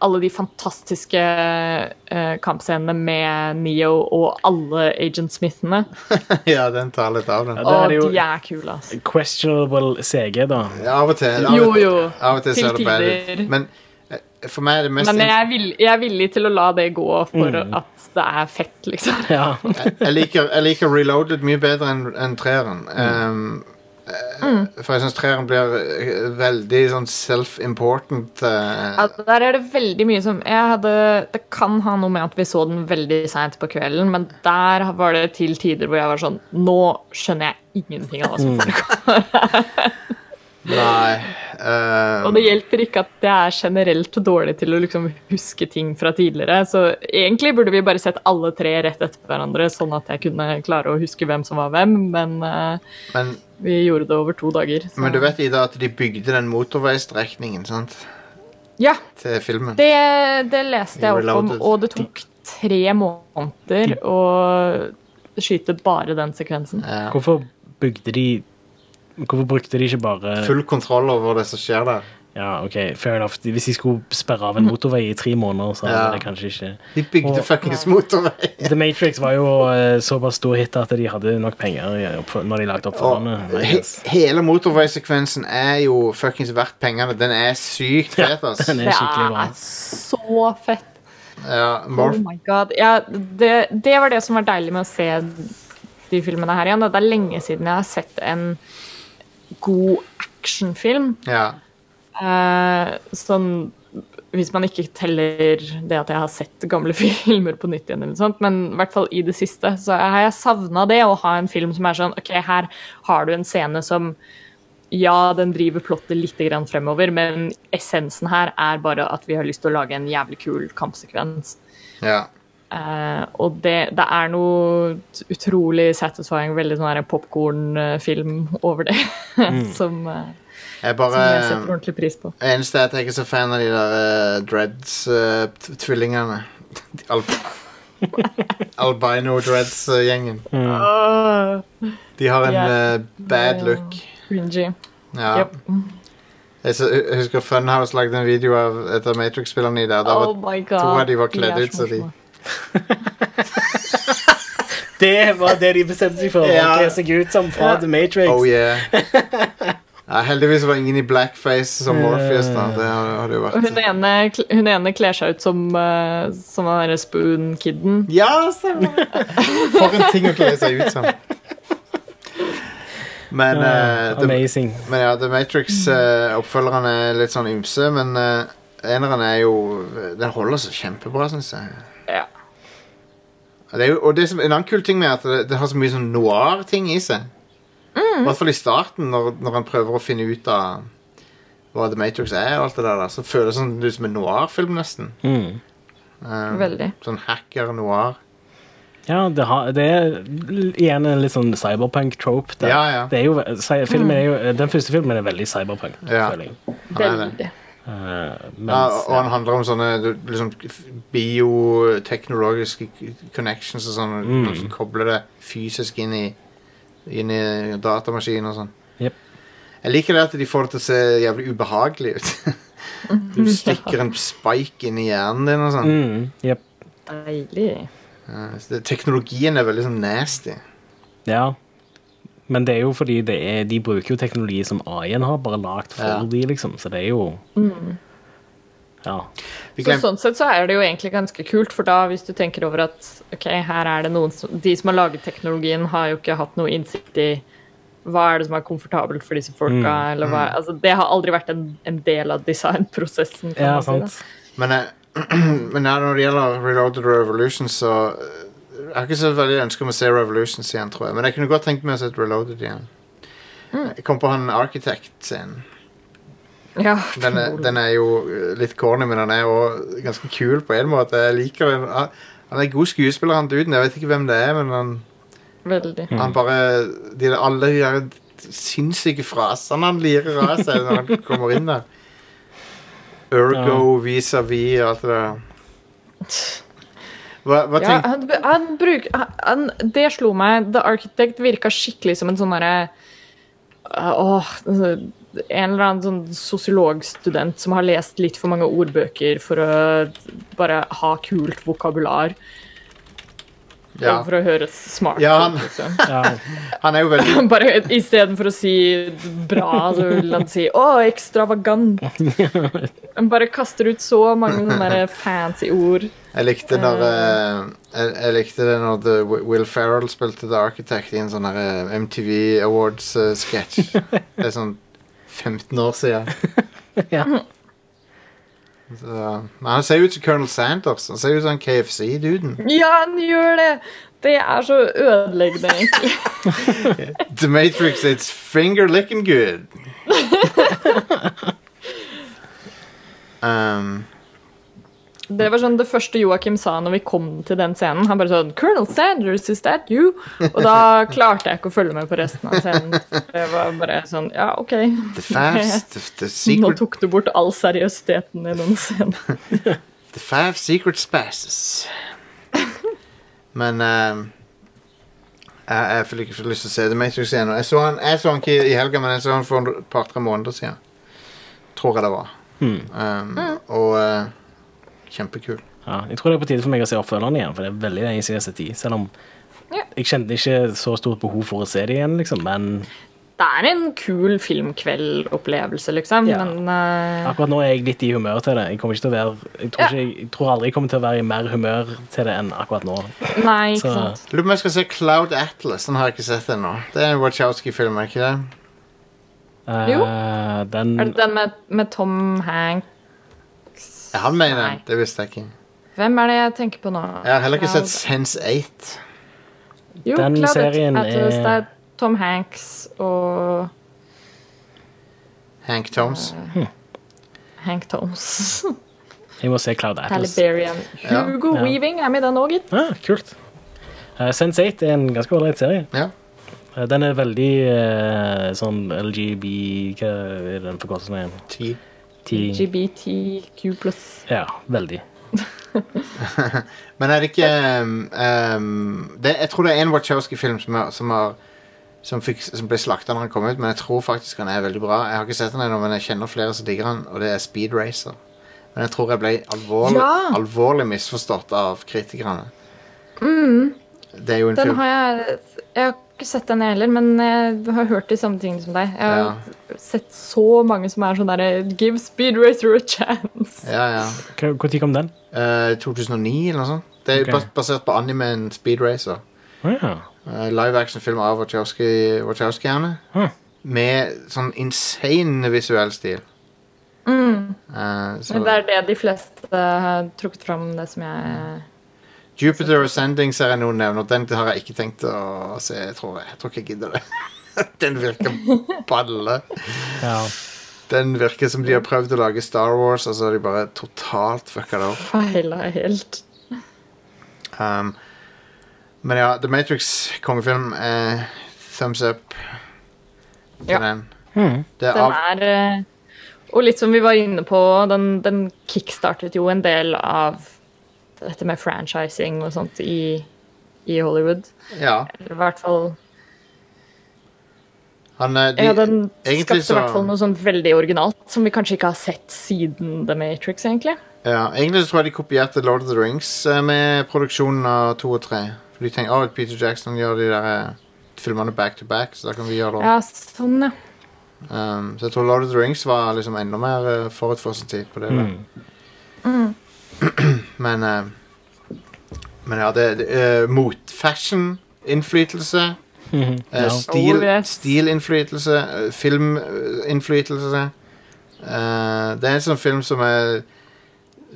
alle de fantastiske eh, kampscenene med Neo og alle Agent Smithene. ja, den tar litt av den. Ja, det er Og jo de er kule, altså. questionable CG, da. Ja, av og til. Av, Jo, jo. Av og til Til ser det bad tider. ut. Men for meg er det mest Men jeg er, villig, jeg er villig til å la det gå for Mm. at det er fett, liksom. Ja. jeg, liker, jeg liker Reloaded mye bedre enn en treeren. Um, mm. For jeg syns treeren blir eh, veldig sånn self-important. Uh, Ja, der er det veldig mye som jeg hadde, Det kan ha noe med at vi så den veldig seint på kvelden, men der var det til tider hvor jeg var sånn Nå skjønner jeg ingenting av hva som foregår. Nei eh, Og det hjelper ikke at jeg er generelt dårlig til å liksom huske ting fra tidligere. Så egentlig burde vi bare sett alle tre rett etter hverandre, sånn at jeg kunne klare å huske hvem som var hvem, men uh, men, vi gjorde det over to dager. Så. men du vet Ida at de bygde den motorveistrekningen sant? Ja, til filmen. det, det leste jeg opp om, og det tok tre måneder å skyte bare den sekvensen. Ja. Hvorfor bygde de Hvorfor brukte de ikke bare Full kontroll over det som skjer der. Ja, ok, fair enough. Hvis de skulle sperre av en motorvei i tre måneder, så hadde Ja. det kanskje ikke De bygde fuckings motorvei. The Matrix var jo eh, såpass stor hit at de hadde nok penger når de lagde opp oppfølgerne. He hele motorveisekvensen er jo fuckings verdt pengene. Den er sykt fet, ass. Den er skikkelig bra. Ja, så fett. Ja, Oh my god. Ja, det, det var det som var deilig med å se de filmene her igjen. Det er lenge siden jeg har sett en god actionfilm. ja. Eh, sånn hvis man ikke teller det at jeg har sett gamle filmer på nytt igjen, eller noe sånt, men i hvert fall i det siste, så har jeg savna det å ha en film som er sånn OK, her har du en scene som ja, den driver plottet litt grann fremover, men essensen her er bare at vi har lyst til å lage en jævlig kul kampsekvens. ja. Eh, og det, det er noe utrolig satisfying, veldig sånn popkornfilm over det, som, uh, Jeg som jeg setter ordentlig pris på. Eneste er at jeg ikke er så fan av de der uh, Dreads-tvillingene. Al Albino Dreads-gjengen. Åh, De har en yeah. eh, bad look. cringy. Ja. Yep. Jeg, husker Funhouse lagde en video av et av Matrix-spillerne i der. Da Oh var my god. to av de var kledd ut, så de-. Det var det de bestemte seg for. Ja. Å kle seg ut som fra The Matrix. Oh yeah. Ja, heldigvis var ingen i blackface som Morpheus. da Det hadde jo vært hun ene, hun ene kler seg ut som, uh, som den derre Spoon-kiden. Ja, stemmer! For en ting å kle seg ut som. Men, uh, The, Amazing. men ja, The Matrix-oppfølgerne er litt sånn ymse, men uh, eneren er jo Den holder seg kjempebra, syns jeg. Det er jo, og det som, en annen kul ting med er at det, det har så mye sånn noir-ting i seg. I hvert fall i starten, når, når han prøver å finne ut av hva The Matrix er, og alt det der, så føles det sånn ut som en noir-film, nesten. Mm. Um, Veldig. Sånn hacker-noir. Ja, det, har, det er igjen en litt sånn cyberpunk-trope. Ja, ja. Jo, den første filmen er veldig cyberpunk, Ja. Veldig. Eh, Ja, og han handler om sånne liksom, bioteknologiske connections og sånn. Mm. Som kobler det fysisk inn i, inn i datamaskinen og sånn. Yep. Jeg liker det at de får det til å se jævlig ubehagelig ut. du stikker en spike inn i hjernen din og sånn. mm, Yep. Deilig. Ja, så det, teknologien er veldig sånn nasty. Ja. Men det er jo fordi det er, de bruker jo teknologi som AI-en har bare lagd for Ja. de, liksom. Så det er jo Ja. Så sånn sett så er det jo egentlig ganske kult, for da hvis du tenker over at ok, her er det noen som, De som har laget teknologien, har jo ikke hatt noe innsikt i hva er det som er komfortabelt for disse folka, eller hva altså, Det har aldri vært en, en del av designprosessen. kan ja, man si sant. men men ja, når det gjelder Reloaded Revolution, så eh, Jeg har ikke så veldig ønske om å se Revolutions igjen, tror jeg. Men jeg kunne godt tenkt meg å se Reloaded igjen. Jeg kom på han Architect-scenen. Ja, Den, er- den er jo eh, litt corny, men han er jo ganske kul på en måte. Jeg liker den. Han er god skuespiller, han duden. Jeg vet ikke hvem det er, men han, veldig. han bare de, Alle de der sinnssyke frasene han lirer av seg når han kommer inn der. Ergo, vis-à-vis og alt det der. Hva, hva Ja, han, han bruk, han, det slo meg. The Architect virka skikkelig som en sånn derre Åh, en eller annen sånn sosiologstudent som har lest litt for mange ordbøker for å bare ha kult vokabular. Ja. For å høres smart Ja, han- Liksom. Ja. Han er jo veldig Bare Istedenfor å si bra, så vil han si 'å, ekstravagant'. Han bare kaster ut så mange sånne fancy ord. Jeg likte når eh, jeg, jeg likte det når The Will Ferrell spilte The Architect i en sånn eh, MTV Awards-sketsj. det er sånn 15 år siden. Ja. Så, men han ser ut som Colonel Sanders. Han ser ut som KFC-duden. Ja, han gjør det! Det er så ødeleggende, egentlig. The Matrix, it's finger licking good. um, Det var sånn det første Joakim sa når vi kom til den scenen. Han bare sånn 'Colonel Sanders, is that you?' Og da klarte jeg ikke å følge med på resten av scenen. Det var bare sånn Ja, OK. the fast, the, the, Nå tok du bort all seriøsiteten i denne scenen. the five Secret Spasses. Men um, jeg, jeg fikk ikke lyst til å se The Matrix igjen. Jeg så han, jeg så han ikke i helga, men jeg så han for et par-tre måneder siden. Tror jeg det var. Um, og uh, kjempekul. Ja, jeg tror det er på tide for meg å se oppfølgeren igjen, for det er veldig lenge siden jeg har sett de. Selv om Ja. jeg kjente ikke så stort behov for å se det igjen, liksom. Men Det er en kul filmkveldopplevelse, liksom, Ja. men uh... akkurat nå er jeg litt i humør til det. Jeg, kommer ikke til å være, jeg, tror, Ja. ikke, jeg tror aldri jeg kommer til å være i mer humør til det enn akkurat nå. Nei, ikke Så- sant. Lurer på om jeg skal se Cloud Atlas. Den har jeg ikke sett ennå. Det er en Wachowski-film, er ikke det? Jo. Eh, den Er det den med, med Tom Hank Ja, han mener Nei. den. Det visste jeg ikke. Hvem er det jeg tenker på nå? Jeg har heller ikke sett Sense8. Jo, Den Cloud serien Atlas, er- Det er Tom Hanks og Hank Toms. Hank Toms. Jeg må se Cloud Atlas. Taliberian. Ja. Hugo Ja. Weaving er med i den òg, gitt. Ah, kult. Uh, Sense8 er en ganske ålreit serie. Ja. Eh, den er veldig eh, sånn LGB Hva er den forkortelsen igjen? Ti. T- GBTQ pluss. Ja, veldig. Men er det ikke um, um, det, Jeg tror det er en Wachowski-film som, er- som, har, som, fikk, som ble slakta når han kom ut, men jeg tror faktisk han er veldig bra. Jeg har ikke sett den ennå, men jeg kjenner flere som digger han, og det er Speed Racer. Men jeg tror jeg ble alvorlig, Ja! alvorlig misforstått av kritikerne. Det er jo en Den film har jeg Jeg ikke sett den jeg heller, men jeg har hørt de samme tingene som deg. Jeg har sett så mange som er sånn derre Give Speed Racer a chance. Ja, ja. Når kom den? Uh, 2009 eller noe sånt. Det er okay. basert på animen Speed Racer. Oh, ja. Uh, live action-film av Wachowski- Wachowskiene. Huh. Med sånn insane visuell stil. Eh, så Men det er det de fleste har trukket fram, det som jeg Jupiter Ascending ser jeg noen nevner. Den har jeg ikke tenkt å se, tror jeg. Jeg tror ikke jeg gidder det. Den virker balle. ja. Den virker som de har prøvd å lage Star Wars, og så har de bare totalt fucka det opp. feila helt. Um, men ja, The Matrix kongefilm er thumbs up Ja. den. Hmm. Det er Den er eh, Og litt som vi var inne på, den, den kickstartet jo en del av dette med franchising og sånt i, i Hollywood. ja, Eller i hvert fall han, eh, de, Ja, den skapte i så- hvert fall noe sånn veldig originalt, som vi kanskje ikke har sett siden The Matrix, egentlig. Ja, egentlig så tror jeg de kopierte Lord of the Rings eh, med produksjonen av to og tre. For de tenker at Peter Jackson gjør de der eh, filmene back to back, så da kan vi gjøre det. Ja, sånn, ja. Um, så jeg tror Lord of the Rings var liksom enda mer forut for sin tid på det. der. men uh, Men ja, det, er uh, Motfashion-innflytelse. Mhm. eh, ja. stil, Oh, yes. Stilinnflytelse. eh, Filminnflytelse. Eh, det er en sånn film som er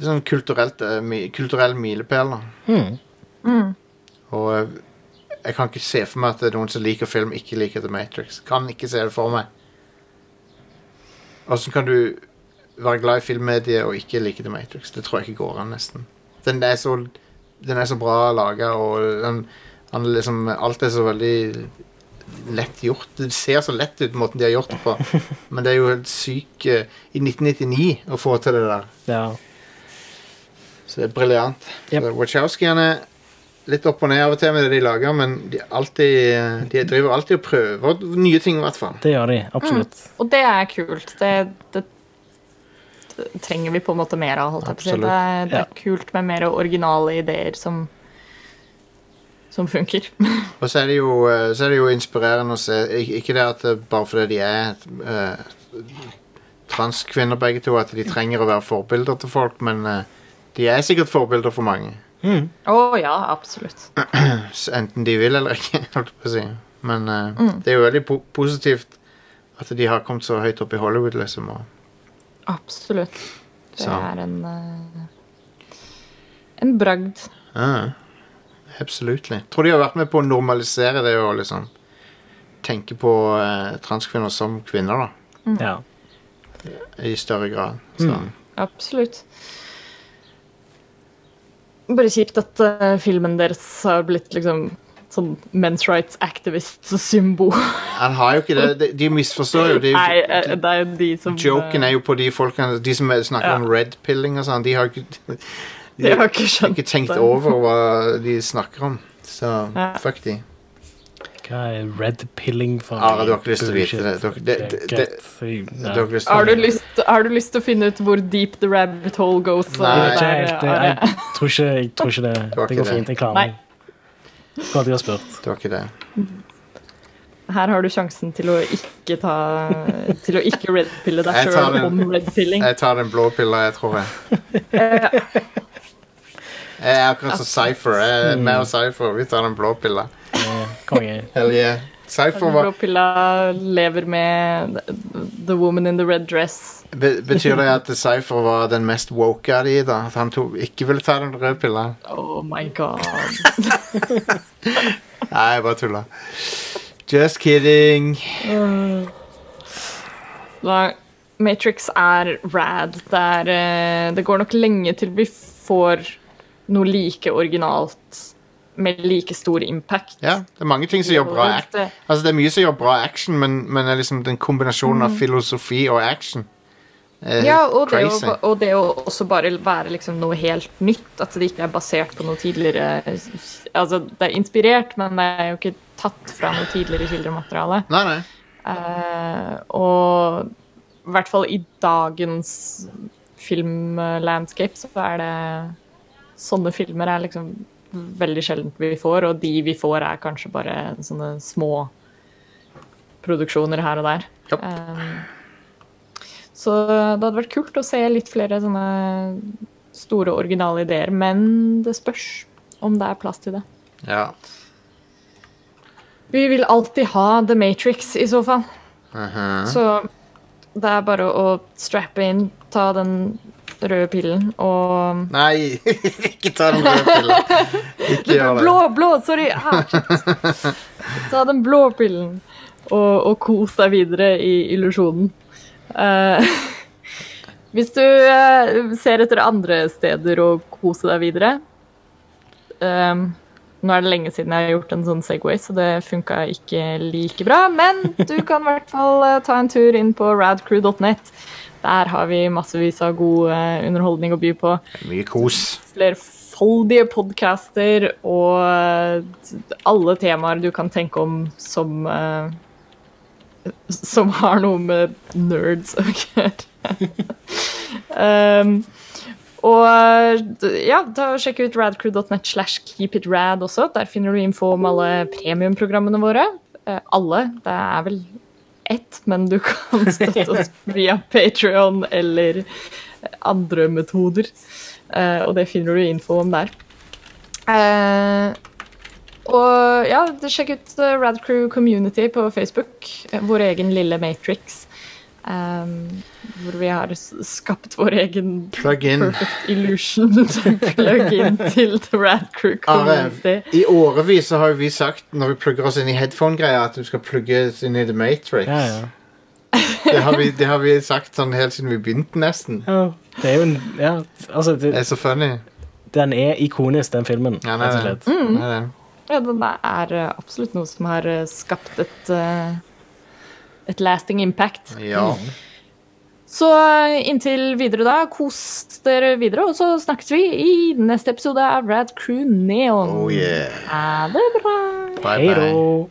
sånn kulturelt, eh, mi, kulturell milepæl. Mm. Mm. Og eh, jeg kan ikke se for meg at det er noen som liker film, ikke liker The Matrix. Kan ikke se det for meg. Åssen kan du være glad i filmmediet og ikke like The Matrix? Det tror jeg ikke går an, nesten. Den er så, den er så bra laga, og den, han liksom, alt er så veldig lett gjort. Det ser så lett ut, måten de har gjort det på. Men det er jo helt syk eh, I 1999 å få til det der. ja. Så det er briljant. Yep. Wachowskiene litt opp og ned av og til med det de lager, men de, alltid, de driver alltid og prøver nye ting, i hvert fall. Det gjør de. Absolutt. Og det er kult. Det, det trenger vi på en måte mer av, holdt jeg på å Det, er- det Ja. er kult med mer originale ideer som, som funker. Og så er det jo, eh, så er det jo inspirerende å se Ikke det at det, bare fordi de er uh, transkvinner begge to, at de trenger å være forbilder til folk, men uh, de er sikkert forbilder for mange. Å ja, absolutt. Enten de vil eller ikke, holdt jeg på å si. Men eh, det er jo veldig po positivt at de har kommet så høyt opp i Hollywood, liksom. Og, Absolutt. Det Så. er en eh, en bragd. Ah, absolutt. Tror de har vært med på å normalisere det og liksom tenke på eh, transkvinner som kvinner, da. Ja. i større grad. Så. Absolutt. Bare kjipt at uh, filmen deres har blitt liksom sånn men's rights activist-symbol. Han har jo ikke det. De, de misforstår jo. De, Nei, eh, det er jo de som Joken er jo på de folkene De som snakker Ja. om red pilling og sånn, de har ikke de, De har ikke skjønt ikke tenkt det. over hva de snakker om. Så Ja. fuck de. Hva er red pilling for Are, du har ikke lyst til å vite det. Du- det- det- det- har du, lyst, har du lyst til å finne ut hvor deep the rabbit hole goes? Nei. Jeg jeg, jeg, tror ikke, jeg tror ikke det. Det går fint. Jeg klarer Nei. meg. Godt hadde jeg har spurt. Det var ikke det. Her har du sjansen til å ikke ta Til å ikke redpille deg Jeg tar sjøl om redpilling. Jeg tar den blå pilla, jeg tror jeg. Jeg er akkurat som Cypher. Jeg er og Cypher. Vi tar den blå pilla. Eh, Konge. Hell yeah. Cypher var Blåpilla lever med the woman in the red dress. Be Betyr det at Cypher var den mest woke av de, da? At han tok, ikke ville ta den røde pilla? Oh my god. Nei, jeg bare tulla. Just kidding. Da, Matrix er rad. Det, er, uh, det går nok lenge til vi får noe like originalt med like stor impact. Ja, det er mange ting som gjør bra Altså, det er mye som gjør bra action, men, men liksom den kombinasjonen av filosofi og action Mm. Ja, og det, å, og det å også bare være liksom noe helt nytt. At det ikke er basert på noe tidligere Altså, det er inspirert, men det er jo ikke tatt fra noe tidligere kildemateriale. Nei, nei. Uh, og i hvert fall i dagens filmlandscape så er det Sånne filmer er liksom veldig sjeldent vi får, og de vi får, er kanskje bare sånne små produksjoner her og der. Japp. Um, så det hadde vært kult å se litt flere sånne store, originale ideer, men det spørs om det er plass til det. Ja. Vi vil alltid ha The Matrix, i så fall. Mhm. Så det er bare å strappe inn, ta den røde pillen og Nei, ikke ta den røde pillen. Ikke gjør det. Blå, blå! Sorry! Ah. Ta den blå pillen og, og kos deg videre i illusjonen. Uh, hvis du uh, ser etter andre steder å kose deg videre eh, Nå er det lenge siden jeg har gjort en sånn Segway, så det funka ikke like bra. Men du kan i hvert fall uh, ta en tur inn på radcrew.net. Der har vi massevis av god eh, underholdning å by på Mye kos. flerfoldige podcaster og eh, alle temaer du kan tenke om som eh, Som har noe med nerds å gjøre. um, og ja, da sjekk ut radcrew.net slash keepitrad også. Der finner du info om alle premiumprogrammene våre. Uh, alle. Det er vel ett, men du kan støtte oss via Patrion eller andre metoder. Uh, og det finner du info om der. Uh, og ja, sjekk ut eh, Radcrew Community på Facebook. Vår egen lille Matrix. Um, hvor vi har skapt vår egen perfect illusion plug-in til The Rat Crew Community. I årevis har vi sagt når vi plugger oss inn i headphone-greia, at du skal plugges inn i The Matrix. Ja, ja. Det, har vi, det har vi sagt sånn helt siden vi begynte, nesten. ja. Det er jo en Ja, altså, Det det, er så funny. den er ikonisk, den filmen. Ja, nei, rett og nei. slett. Nei, nei. Ja, den er absolutt noe som har eh, skapt et eh, et lasting impact. Ja. Så eh, inntil videre da, kos dere videre, og så snakkes vi i neste episode av Rad Crew Neon. Oh yeah. Ha det bra! Bye Hei bye. da.